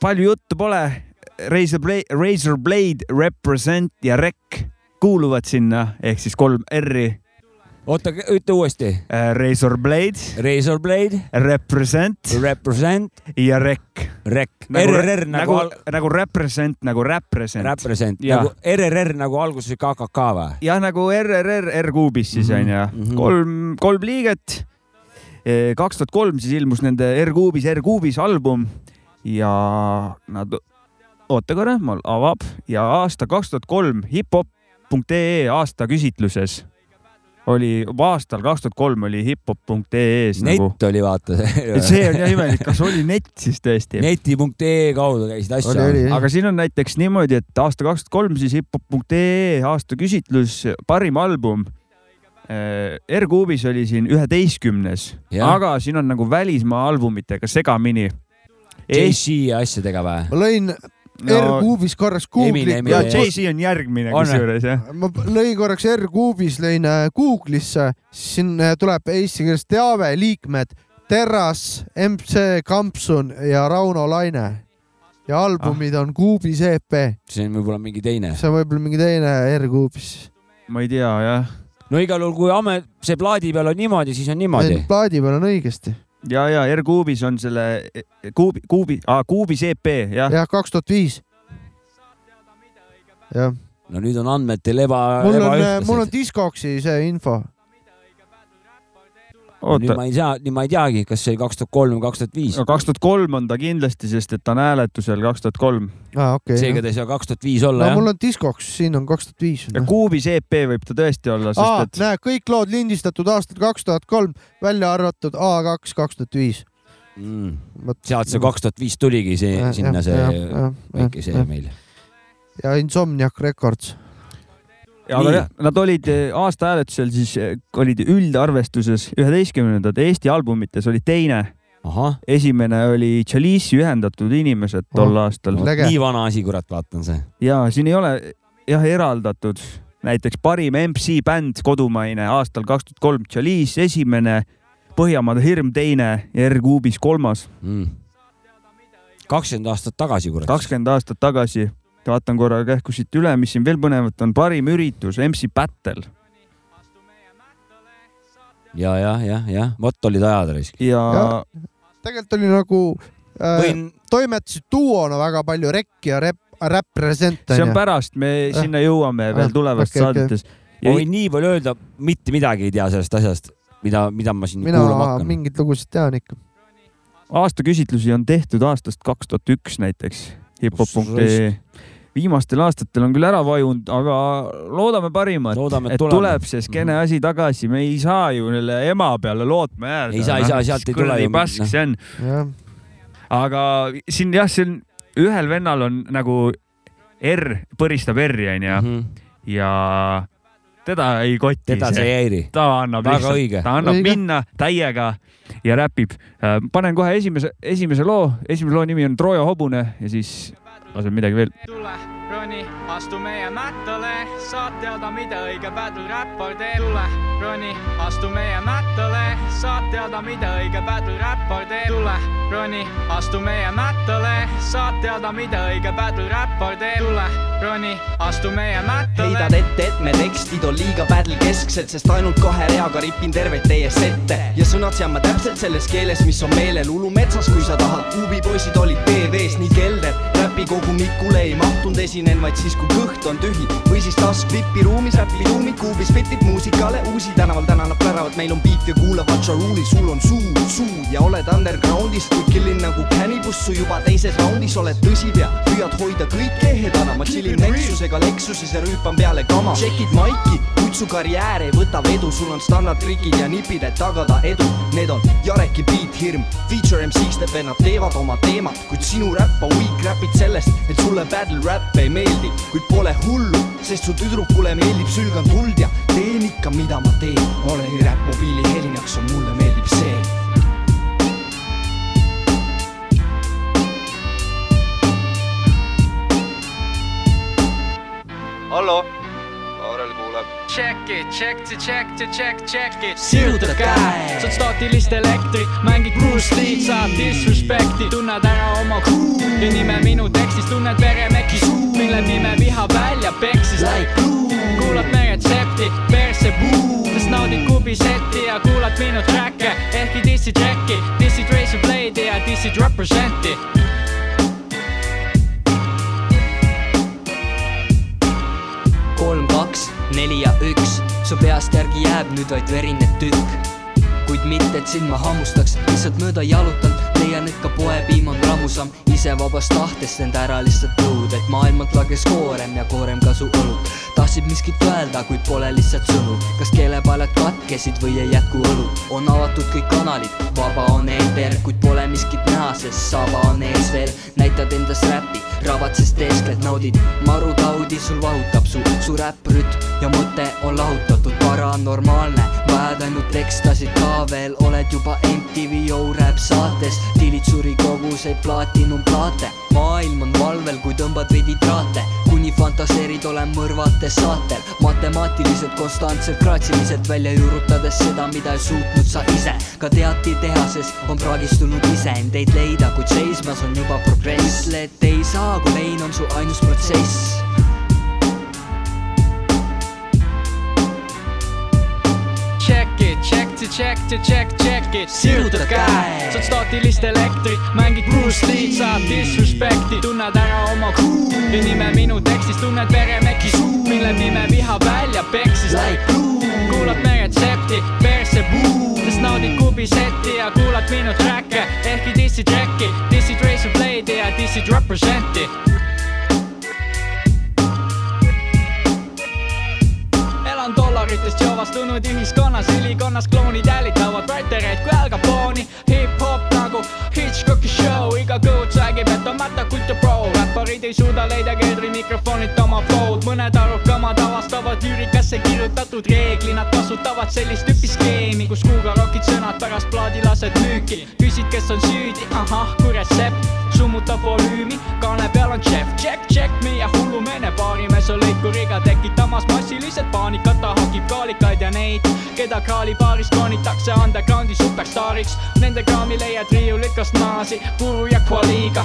palju juttu pole. Razor Blade, Razor Blade, Represent ja Rec kuuluvad sinna ehk siis kolm R-i. oota, ütle uuesti. Razor Blade, Razor Blade, Represent Represent, ja Rec. Rec, nagu, RRR nagu nagu, nagu Represent nagu Represent. Represent, nagu RRR nagu alguses KKK või? jah, nagu RRR, R-Kuubis siis Mhm, onju, mhm. kolm, kolm liiget. kaks tuhat kolm siis ilmus nende R-Kuubis, R-Kuubis album ja nad, oota korra, mul avab ja aasta kaks tuhat kolm hiphop.ee aasta küsitluses oli, aastal kaks tuhat kolm oli hiphop.ee-s nagu. net oli vaata. see on jah imelik, kas oli net siis tõesti? neti.ee kaudu käisid oli. aga siin on näiteks niimoodi, et aasta kaks tuhat kolm siis hiphop.ee aasta küsitlus, parim album. R-Kuubis oli siin üheteistkümnes, aga siin on nagu välismaa albumitega segamini. JC ja asjadega või? ma lõin R-kuubis korraks Google'i Eminemi- ja Ei, Jay-Z on järgmine kusjuures jah. ma lõin korraks R-kuubis, lõin äh, Google'isse, siin äh, tuleb eesti keeles teave, liikmed Terras, MC Kampsun ja Rauno Laine. ja albumid on Kuubis EP, see on võib-olla mingi teine. see on võib-olla mingi teine R-kuubis. ma ei tea jah, no igal juhul, kui amet, see plaadi peal on niimoodi, siis on niimoodi. plaadi peal on õigesti. ja, ja R-Kuubis on selle Kuubi, Kuubi, Kuubis EP jah. jah, kaks tuhat viis. jah, no nüüd on andmetel eba, mul on, mul on. Discogsi see info. Nüüd ma ei saa, nüüd ma ei teagi, kas see oli kaks tuhat kolm või kaks tuhat viis. kaks tuhat kolm on ta kindlasti, sest et ta on hääletusel kaks tuhat kolm aa, okei seega ta ei saa kaks tuhat viis no olla mul jah? on Discogs, siin on kaks tuhat viis. ja Kuubis EP võib ta tõesti olla, aa sest, et näe, kõik lood lindistatud aastal kaks tuhat kolm, välja arvatud A2 kaks tuhat viis. Mm. sealt see kaks tuhat viis tuligi see, sinna see väike see meil. ja Insomniac Records. Aga jah, nad olid eh, aasta hääletusel siis eh, olid üldarvestuses üheteistkümnendad, Eesti albumites oli teine, esimene oli Chalice'i ühendatud inimesed tol Oh, aastal. Nii vana asi, kurat, vaatan see. ja siin ei ole jah eraldatud. Näiteks parim MC bänd kodumaine aastal kaks tuhat kolm Chalice esimene, Põhjamaade Hirm teine. Ja R-Kuubis kolmas, Mm. kakskümmend aastat tagasi, kurat. kakskümmend aastat tagasi. Vaatan korra kähku siit üle, mis siin veel põnevat on, parim üritus MC Battle ja, ja, jah, jah, vot olid ajad raisk. ja, Ja. tegelikult oli nagu äh, võin, toimetasid duona väga palju, Rekk ja Rep, Represent see on pärast, me sinna jõuame veel Ah, tulevast okei. saadetes. ma võin nii palju öelda, mitte midagi ei tea sellest asjast, mida, mida ma siin mina kuulama hakkan. mingeid lugusid tean ikka. aasta küsitlusi on tehtud aastast kaks tuhat üks näiteks hiphop.ee. Viimastel aastatel on küll ära vajunud, aga loodame parimat, et tuleb. tuleb see skeene asi tagasi, me ei saa ju selle ema peale lootma jääda. Ei saa, ei saa, sealt ei tule ju pask noh. see on, aga siin jah, on, ühel vennal on nagu R põristab R-i onju Mhm. ja teda ei koti teda see ei häiri. ta annab Väga lihtsalt õige., ta annab Õige. minna täiega ja räpib. panen kohe esimese, esimese loo, esimese loo nimi on Trooja hobune ja siis lasen midagi veel. tule, roni, astu meie mättale, saad teada, mida õige battle räppar teeb. tule, roni, astu meie mättale, saad teada, mida õige battle räppar teeb. tule, roni, astu meie mättale, saad teada, mida õige battle räppar teeb. tule, roni, astu meie mättale heidad. ette, et me tekstid on liiga battle kesksed, sest ainult kahe reaga ripin terveid teie sette ja sõnad sean ma täpselt selles keeles, mis on meelel. Ulu metsas, kui sa tahad, kuubipoisid olid TV-s nii kelder, räpp räpikogumikule ei mahtunud, esinen vaid siis, kui kõht on tühi. Või siis taskvippi ruumis räppi tuumid, kuubis fitib muusikale uusi. Tänaval täna nad pläravad, meil on beat ja kuulab Vatšaruuli, sul on suu, suu ja oled undergroundis, killin nagu Cannibus, su juba teises raundis. Oled tõsipea, püüad hoida kõike ehedana, ma chillin Nexusega Lexuses ja rüüpan peale kama, tšekid maiki, kuid su karjäär ei võta vedu, sul on standardtrikid ja nipid, et tagada edu, need on Jareki beat hirm, feature MC-st vennad teevad oma teemat, kuid sinu räpp on weak, räpid sellest, et sulle battle rap ei meeldi, kuid pole hullu, sest su tüdrukule meeldib sülgand tuld ja teen ikka, mida ma teen, olen räpp mobiili helinaks, mulle meeldib see hallo. Check it, check it, check it, check, check it. Sirutad käe. saad staatilist elektrit, mängid Bruce Lee'd, saad disrespekti, tunned ära oma crew ja nime minu tekstis, tunned veremeki suu, mille nime viha välja peksis like kuulad me retsepti, perse puu, sest naudid kubisetti ja kuulad minu track'e ehkki dissid Jacki, dissid Razor Blade'i ja dissid Representi neli ja üks, su peast järgi jääb nüüd vaid verine tükk. kuid mitte, et sind ma hammustaks, lihtsalt mööda jalutanud, et ka poepiim on rammusam, ise vabast tahtest end ära lihtsalt nõud, et maailmalt lages koorem ja koorem ka su õlut. tahtsid miskit öelda, kuid pole lihtsalt sõnu, kas keelepaelad katkesid või ei jätku õlut, on avatud kõik kanalid, vaba on eeter, kuid pole miskit näha, sest saba on ees veel, näitad endas räppi, rabad, sest eeskätt naudid. Marutaudi, sul vahutab su, su räpprütm ja mõte on lahutatud, paranormaalne, vajad ainult ekstasid ka veel, oled juba MTV Yo-Rap saates, tillid suri koguseid plaatinumplaate, maailm on valvel, kui tõmbad veidi traate, kuni fantaseerid, olen mõrvates saatel, matemaatiliselt konstantselt kraatsiliselt välja juurutades seda, mida ei suutnud sa ise, ka teatitehases on praagistunud isendeid leida, kuid seismas on juba progress, ütle, et ei saa, kui lein on su ainus protsess Check it, check it, check it, check, check it. Sirutad käe. saad staatilist elektrit, mängid Bruce Lee'd, saad disrespekti, tunned ära oma crew. Ja nime minu tekstis, tunned veremeki suu, mille nime viha välja peksis. Like kuulad me retsepti, perse puu, sest naudid kubisetti ja kuulad minu track'e. Ehkki dissid Jacki, dissid Razor Blade'i ja dissid Representi elan dollaritest joovastunud ühiskonnas, ülikonnas klounid jälitavad writereid kui Al Capone'i, hip-hop nagu Hitchcocki show, iga kõud räägib, et on mätta kutt ja pro, räpparid ei suuda leida keldri mikrofonit oma flow'd, mõned arukamad avastavad lüürikasse kirjutatud reegli, nad kasutavad sellist tüüpi skeemi, kus kuuga rokid sõnad pärast plaadi lased müüki, küsid, kes on süüdi, ahah, kui retsept, summutab volüümi, kaane peal on Jeff, check, check, meie hullumeene baarimees on lõikuriga tekitamas massiliselt paanikat, ta hakib kaalikaid ja neid, keda kraalibaaris kroonitakse undergroundi superstaariks, nende kraami leiad riiulikast naasi, puru ja kvaliiga,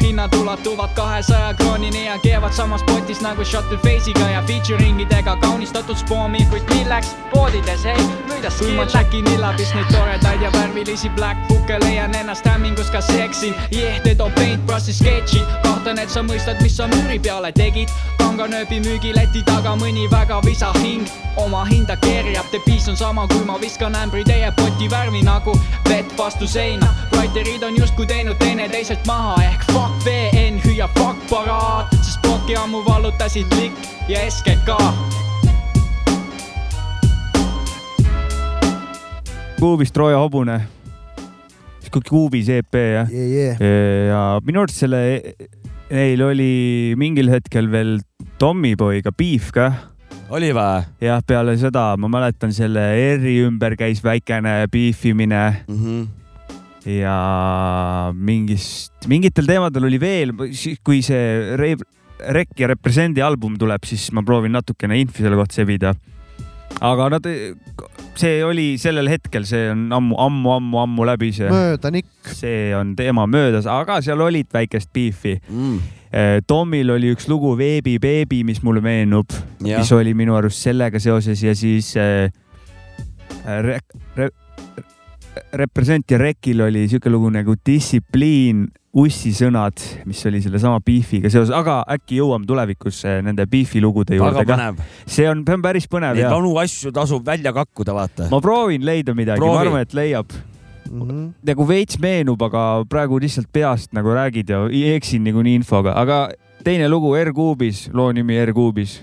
hinnad ulatuvad kahesaja kroonini ja keevad samas potis nagu Shuttle Face'iga ja featuringidega. Kaunistatud spoomikuid, milleks? Poodides ei müüdas kui ma tšäkin illabis neid toredaid ja värvilisi black book'e leian ennast hämmingus ka seksin, jehted on paintbrushy sketšid, kahtlen, et sa mõistad, mis sa müüri peale tegid, kanganööbi müügileti taga mõni väga visa hing oma hinda keerab, debiis on sama, kui ma viskan ämbri teie poti värvi nagu vett vastu seina, writerid on justkui teinud teineteiselt maha ehk fuck VN ja fuck paraad, sest ploki ammu vallutasid Likk ja SKK Kuubist Trooja hobune. sihuke Kuubis EP jah yeah,? ja minu arust selle, neil oli mingil hetkel veel Tommyboy'ga beef kah. oli vä? jah, peale seda ma mäletan selle R-i ümber käis väikene beefimine mm. -hmm. ja mingist, mingitel teemadel oli veel, kui see Re- Rek ja Represendi album tuleb, siis ma proovin natukene infi selle kohta sebida. aga nad, see oli sellel hetkel, see on ammu, ammu, ammu, ammu läbi see. möödanik. see on teema möödas, aga seal olid väikest beefi mm.. Tomil oli üks lugu Veebi Beebi, mis mulle meenub, mis oli minu arust sellega seoses ja siis äh, re, re, Represent ja Rekil oli siuke lugu nagu Distsipliin Ussi sõnad, mis oli sellesama Beefiga seoses, aga äkki jõuame tulevikus eh, nende Beefi lugude juurde ka. see on, see on päris põnev Neid vanu asju tasub välja kakkuda, vaata. ma proovin leida midagi, ma arvan, et leiab. Mhm. nagu veits meenub, aga praegu lihtsalt peast nagu räägid ja i- eksin niikuinii infoga, aga teine lugu R-kuubis, loo nimi R-kuubis.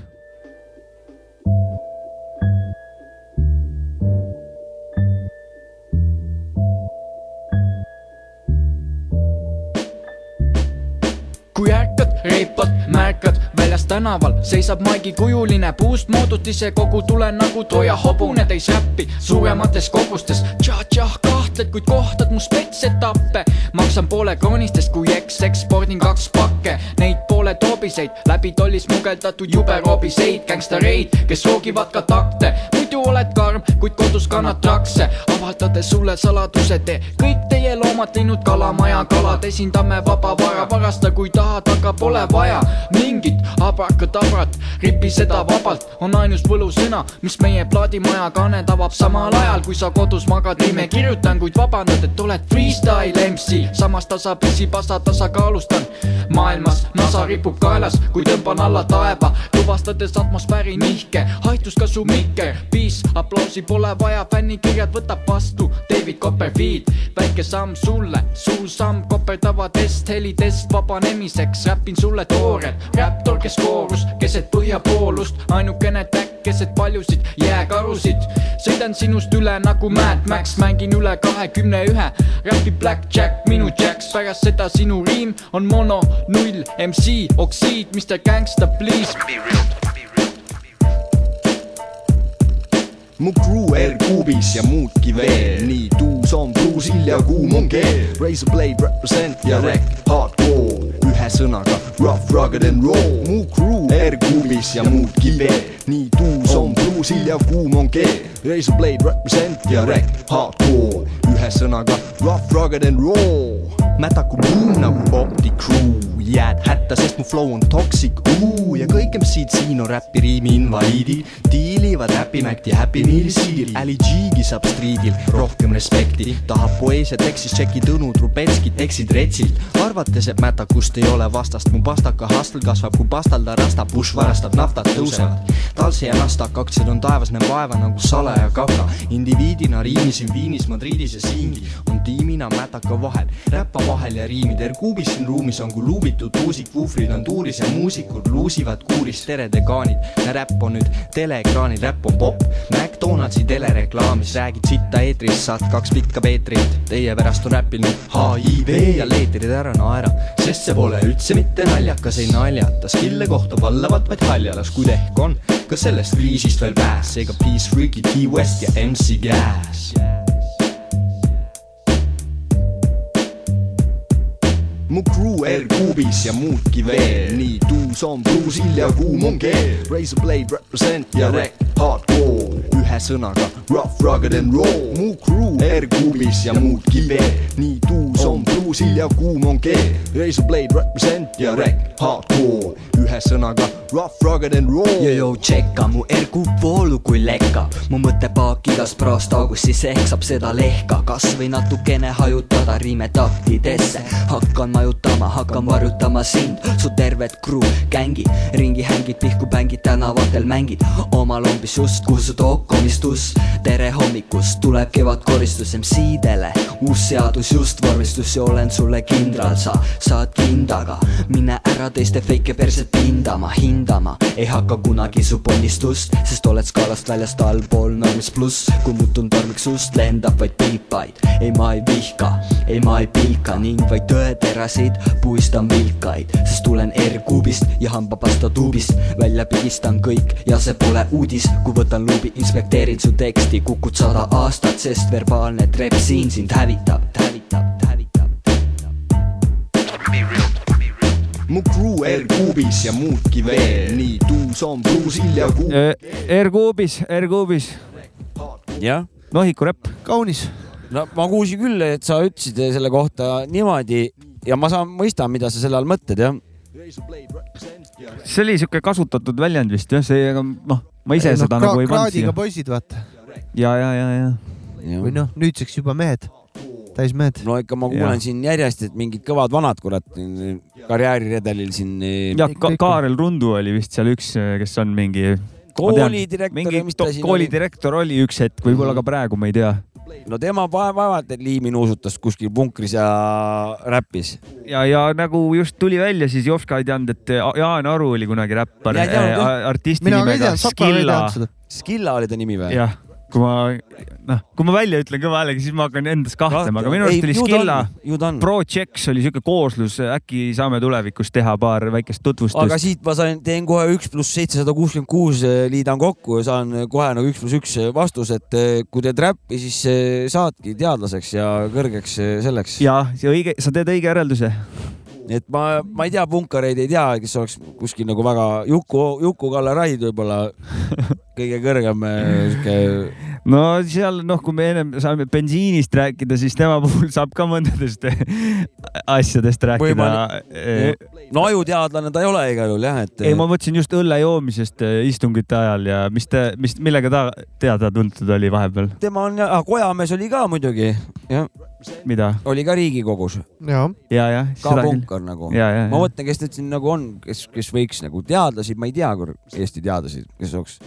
kui ärkad, reipad, märkad väljas tänaval, seisab Maigi kujuline puust moodutise kogu tule nagu toja hobune täis räppi suuremates kogustes. tšah-tšah kahtled, kuid kohtad mu spetsetappe. maksan poole kroonistest, kui eks ekspordin kaks pakke, neid poole toobiseid, läbi tolli smugeldatud jube roobiseid, gängstareid, kes roogivad ka takte. muidu oled karm, kuid kodus kannad trakse, avaldades sulle saladuse tee. kõik teie loomad teinud kalamaja kalad, esindame vaba vara, varasta kui tahad, aga pole vaja mingit abrakadabrat, ripi seda vabalt, on ainus võlusõna, mis meie plaadimaja kaane tabab. Samal ajal, kui sa kodus magad, nime kirjutan, kuid vabandad, et oled freestyle MC, samas tasapisi pasa tasakaalustan. maailmas nasa ripub kaelas, kui tõmban alla taeva, tuvastades atmosfääri nihke, haihtus ka su mikker, piis, aplausi pole vaja, fännikirjad võtab vastu. David Copperfield, väike samm sulle, suur samm koperdava test, helidest vabanemiseks, räpin sulle toored, räptor, kes koorus keset põhjapoolust, ainukene täkk keset paljusid jääkarusid. sõidan sinust üle nagu Mad Max, mängin üle kahekümne ühe, räpib Blackjack, minu Jacks, pärast seda sinu riim on mono, null, MC, oksiid, Mr Gangsta, please. mu crew R-kuubis ja muudki veel, nii tuus on bluusil ja kuum on keel. Razorblade represent ja rec hardcore, ühe sõnaga. Rough, rugged and raw. mu crew R-kuubis ja muudki veel, nii tuus on bluusil ja kuum on keel. Razorblade represent ja rec hardcore, ühe sõnaga rough, rugged and raw. mätaku buum nagu Opti crew, jääd hätta, sest mu flow on toxic, uu ja kõik MC-d siin on räpi riimi invaliidid, diilivad räpimäkti Happy Meal'i siiri, Ali G-gi saab striidil rohkem respekti, tahab poeesiat tekstis tšeki Tõnu Trubetskit, eksid retsilt, arvates, et mätakust ei ole vastast, mu pastaka hustle kasvab, kui pastalda rastab, Bush varastab naftat, tõusevad. Talse ja Nasdaq aktsiad on taevas, näen vaeva nagu salaja kaka, indiviidina riimisin Viinis, Madridis ja siingi, on tiimina mätaka vahel, räppa vahel ja riimid, R-kuubis siin ruumis on kui luubitud tuusik, vuhvrid on tuuris ja muusikud luusivad kuuris, tere degaanid, räpp on nüüd teleekraanil, räpp on popp, McDonaldsi telereklaamis räägid sitta eetris, saad kaks pikka Peetrit, teie pärast on räpil nüüd HIV ja leetrid ära naera, sest see pole üldse mitte naljakas, ei naljata, skill'e kohta vallavad vaid haljalas, kuid ehk on ka sellest kriisist veel pääs, seega Peace Freaky, T-West ja MC Gas. mu crew R-kuubis ja muudki veel, nii tuus on bluusil ja kuum on keel. Razorblade represent ja rec hardcore, ühe sõnaga rough, rugged and raw. mu crew R-kuubis ja muudki veel, nii tuus on bluusil ja kuum on keel. Razorblade represent ja rec hardcore, ühe sõnaga. Rough, rugged and raw. Jojo tšekka mu ergu voolu kui lekka. Mu mõttepaak igast praost august siis ehk saab seda lehka. Kasvõi natukene hajutada riime taktidesse. Hakkan majutama, hakkan varjutama sind, su tervet crew gängi ringi hängid, pihku bängid, tänavatel mängid. Oma lombis just, kuhu su dokumistus. Tere hommikust tuleb kevadkoristus MC-dele uus seadus just vormistus ja olen sulle kindral, sa saad kindaga mine ära teiste feike perset pindama, hindama. Ei hakka kunagi su ponnistust, sest oled skaalast väljast allpool normist pluss, kui muutun tormiks sust, lendab vaid pilpaid, ei ma ei vihka, ei ma ei pilka ning vaid tõeterasid puistan vilkaid, sest tulen R-kuubist ja hambapasta tuubist, välja pigistan kõik ja see pole uudis, kui võtan luubi, inspekteerin su teksti, kukud sada aastat, sest verbaalne trepp siin sind hävitab, hävitab, hävitab. Mu crew R-kuubis ja muudki veel, nii tuus on bluusil ja kuum. R-kuubis, R-kuubis. jah. Nohiku räpp. kaunis. no ma kuulsin küll, et sa ütlesid selle kohta niimoodi ja ma saan, mõistan, mida sa selle all mõtled, jah. see oli siuke kasutatud väljend vist jah, see, aga noh, ma ise Ei, seda kra- nagu ei pannud kraadiga siia. poisid, vaata. ja, ja, ja, ja. või noh, nüüdseks juba mehed. täismehed. no ikka ma kuulen siin järjest, et mingid kõvad vanad kurat karjääriredelil siin. ja Ka Kaarel Rundu oli vist seal üks, kes on mingi. Koolidirektor ja siin oli? koolidirektor oli üks hetk, võib-olla ka praegu, ma ei tea. no tema va- vaevalt, et liimi nuusutas kuskil punkris ja räppis. ja, ja nagu just tuli välja, siis Jovska ei teadnud, et Jaan Aru oli kunagi räppar Ja jah. äh, artisti nimega Skilla. Skilla oli ta nimi või? jah, kui ma, noh, kui ma välja ütlen kõva häälega, siis ma hakkan endas kahtlema, aga minu arust oli Skilla. Projects oli siuke kooslus, äkki saame tulevikus teha paar väikest aga tutvustust. siit ma sain, teen kohe üks pluss seitsesada kuuskümmend kuus, liidan kokku ja saan kohe nagu üks pluss üks vastuse, et eh, kui teed räppi, siis eh, saadki teadlaseks ja kõrgeks eh, selleks. ja, see õige, sa teed õige järelduse. Et ma, ma ei tea, punkareid ei tea, kes oleks kuskil nagu väga Juku, Juku-Kalle Raid võib-olla kõige kõrgem eh, sihuke. no seal noh, kui me ennem saime bensiinist rääkida, siis tema puhul saab ka mõndadest asjadest rääkida. no ajuteadlane ta ei ole igal juhul jah, et. ei, ma mõtlesin just õlle joomisest eh, istungite ajal ja mis te, mis, millega ta teada-tuntud oli vahepeal? tema on ja, Kojamees oli ka muidugi, jah. mida? oli ka Riigikogus. ja, ja, jah. ka punkar nagu. ja, ja, ma mõtlen, kes nüüd siin nagu on, kes, kes võiks nagu teadlasi, ma ei tea, Eesti teadlasi, kes oleks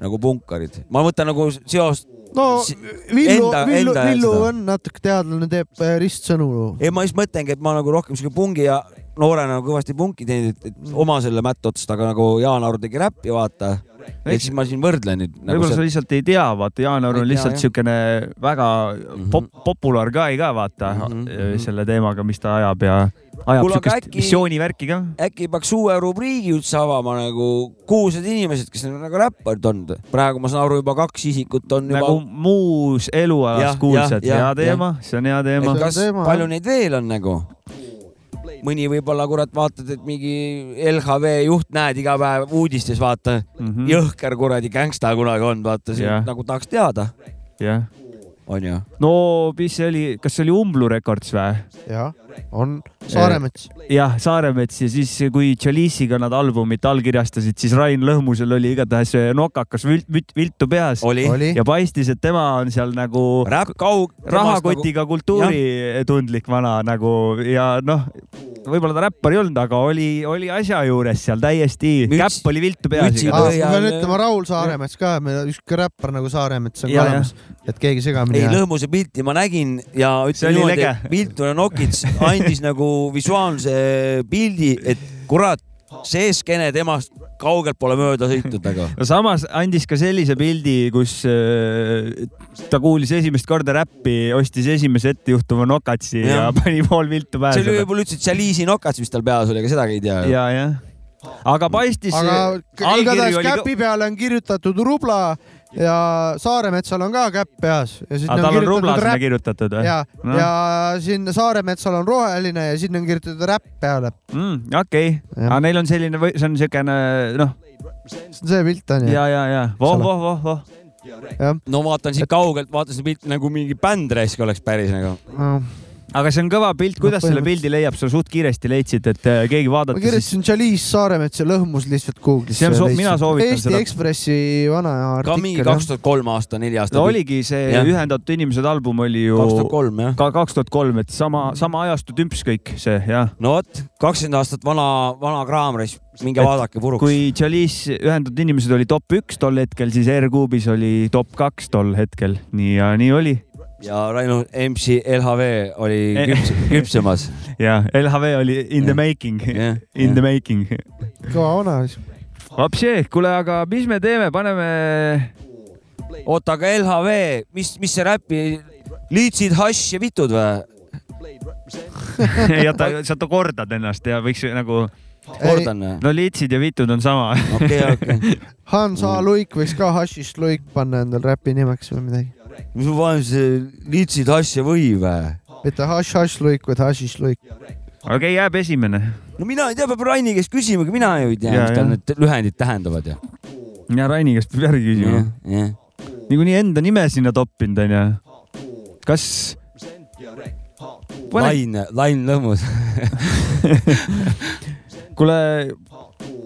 nagu punkarid. ma mõtlen nagu seost. no Villu, enda- Villu, enda Villu on natuke teadlane, teeb äh, ristsõnu. ei, ma just mõtlengi, et ma nagu rohkem siuke pungi ja noorena nagu kõvasti punki teinud, et, oma selle mättotst, aga nagu Jaan Aru tegi räppi, vaata. Et siis ma siin võrdlen nüüd nagu. võib-olla sa lihtsalt ei tea, vaata, Jaan Aru Ma on tea, lihtsalt siukene väga Mhm. pop-, populaar guy ka, vaata mm, -hmm. selle teemaga, mis ta ajab ja ajab äkki- missioonivärki ka. äkki peaks uue rubriigi üldse avama nagu kuulsad inimesed, kes on nagu räpparid olnud. praegu ma saan aru, juba kaks isikut on juba nagu muus elualas kuulsad, hea teema, see on hea teema kas, palju neid veel on nagu? Mõni võib-olla kurat vaatad, et mingi LHV juht näed iga päev uudistes, vaata mm. -hmm. jõhker kuradi gängsta kunagi olnud, vaata Jah. nagu tahaks teada, jah. on ju. no mis see oli, kas see oli Umblu Records või? jah, on Saaremets. jah, Saaremets ja siis, kui Chalice'iga nad albumit allkirjastasid, siis Rain Lõhmusel oli igatahes nokakas vilt, vilt, viltu peas ja paistis, et tema on seal nagu Räpp kaug- rahakotiga nagu- kultuuritundlik vana nagu ja noh, võib-olla ta räppar ei olnud, aga oli, oli asja juures seal täiesti, käpp oli viltu peas. ma pean ütlema Raul Saaremets ka, meil on üks Räppar nagu Saaremets on ka olemas, et keegi segamini ei, ei ajaks. Lõhmuse pilti ma nägin ja See oli niimoodi lege., Viltune Nokits andis nagu visuaalse pildi, et kurat, see skeene temast kaugelt pole mööda sõitnud nagu. no samas andis ka sellise pildi, kus äh, ta kuulis esimest korda räppi, ostis esimese ettejuhtuva nokatsi ja, ja pani pool viltu see oli võib-olla üldse Chalice'i nokats, mis tal peas oli, aga sedagi ei tea. ja, jah. aga paistis. aga igatahes käpi peale on kirjutatud rubla ja Saaremetsal on ka käpp peas aga tal on kirjutatud rubla sinna räpp kirjutatud või? ja, ja siin Saaremetsal on roheline ja sinna on kirjutatud räpp peale. mm,. okei okay., aga neil on selline, see on siukene noh. see on see pilt on ju. ja, ja, ja voh, voh, voh, voh. no vaatan siit kaugelt, vaatan seda pilti nagu mingi bänd raisk oleks päris nagu. Aga see on kõva pilt, kuidas selle pildi leiab, sa suht kiiresti leidsid, et äh, keegi ma vaadata siis. kirjutasin Chalice Saaremets ja Lõhmus lihtsalt Google'isse. See on so- mina soovitan Eesti seda. Ekspressi vana artikkel. kaks tuhat kolm aasta, neli aastat. no oligi see Jah. Ühendatud Inimesed album oli ju. 2003, jah. ka kaks tuhat kolm, et sama, sama ajastu tümps kõik see jah. no vot, kakskümmend aastat vana, vana kraam raisk, minge vaadake puruks. kui Chalice Ühendatud Inimesed oli top üks tol hetkel, siis R-Kuubis oli top kaks tol hetkel, nii ja nii oli. Ja Raino MC LHV oli Eh. küps, küpsemas. ja LHV oli in the making, in the making. kõva vana. Vapsi, kuule, aga mis me teeme, paneme. oota, aga LHV, mis, mis see räpi, liitsid, hašš ja vitud või? ei oota, sa to- kordad ennast ja võiks nagu. kordan või? no liitsid ja vitud on sama. okei, okei. Hans A Luik võiks ka Hashist Luik panna endal räpi nimeks või midagi. Mis ma panen, see liitsid, hašš ja või või? mitte Hash Hash Luik, vaid Hashish Luik. okei okay,, jääb esimene. no mina ei tea, peab Raini käest küsima, aga mina ju ei tea, Ja, mis tal need lühendid tähendavad ja. ja Raini käest peab järgi küsima. niikuinii enda nime sinna toppinud onju. kas? Lain, Lain Lõhmus. kuule.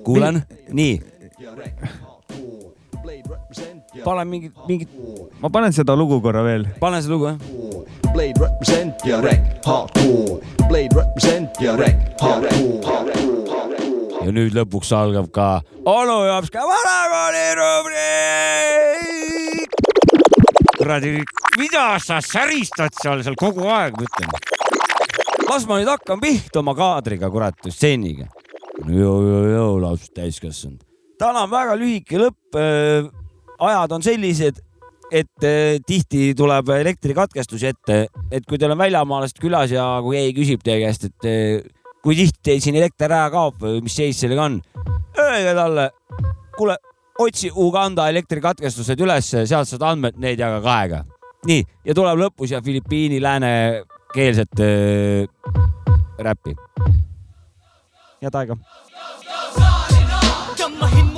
kuulan, nii pane mingit, mingit. ma panen seda lugu korra veel. pane see lugu, jah. Blade represent ja rec hardcore, Blade represent ja rec hardcore. ja nüüd lõpuks algab ka onu Jopska vanakooli rubriik. kuradi, mida sa säristad seal seal kogu aeg, ma ütlen. las ma nüüd hakkan pihta oma kaadriga, kurat, stseeniga. jõu, jõu, jõu, lausa täiskasvanud. täna on väga lühike lõpp äh, ajad on sellised, et eh, tihti tuleb elektrikatkestusi ette, et kui teil on väljamaalast külas ja kui keegi küsib teie käest, et eh, kui tihti teil siin elekter ära kaob või mis seis sellega on, öelge talle, kuule, otsi Uganda elektrikatkestused üles, sealt saad andmed, neid jaga kahega. nii, ja tuleb lõpus ja Filipiini läänekeelset äh, räppi. head aega. tõmba hinna.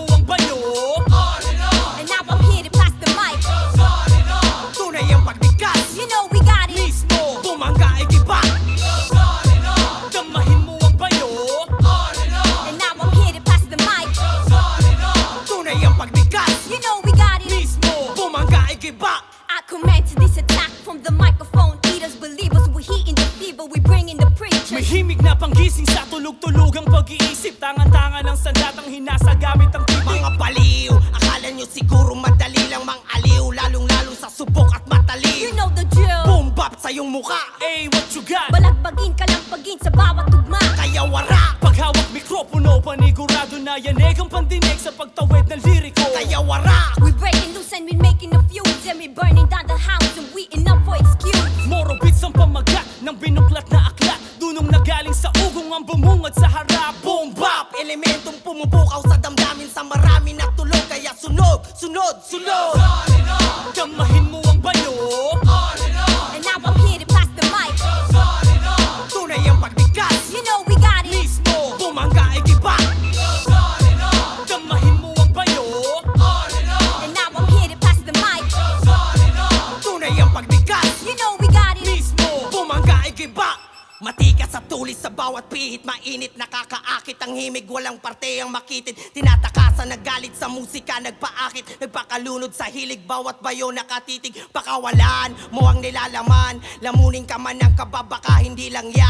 Talod sa hilig bawat bayo nakatitig. Pakawalan mo ang nilalaman. Lamunin ka man ng kababaka hindi lang yan.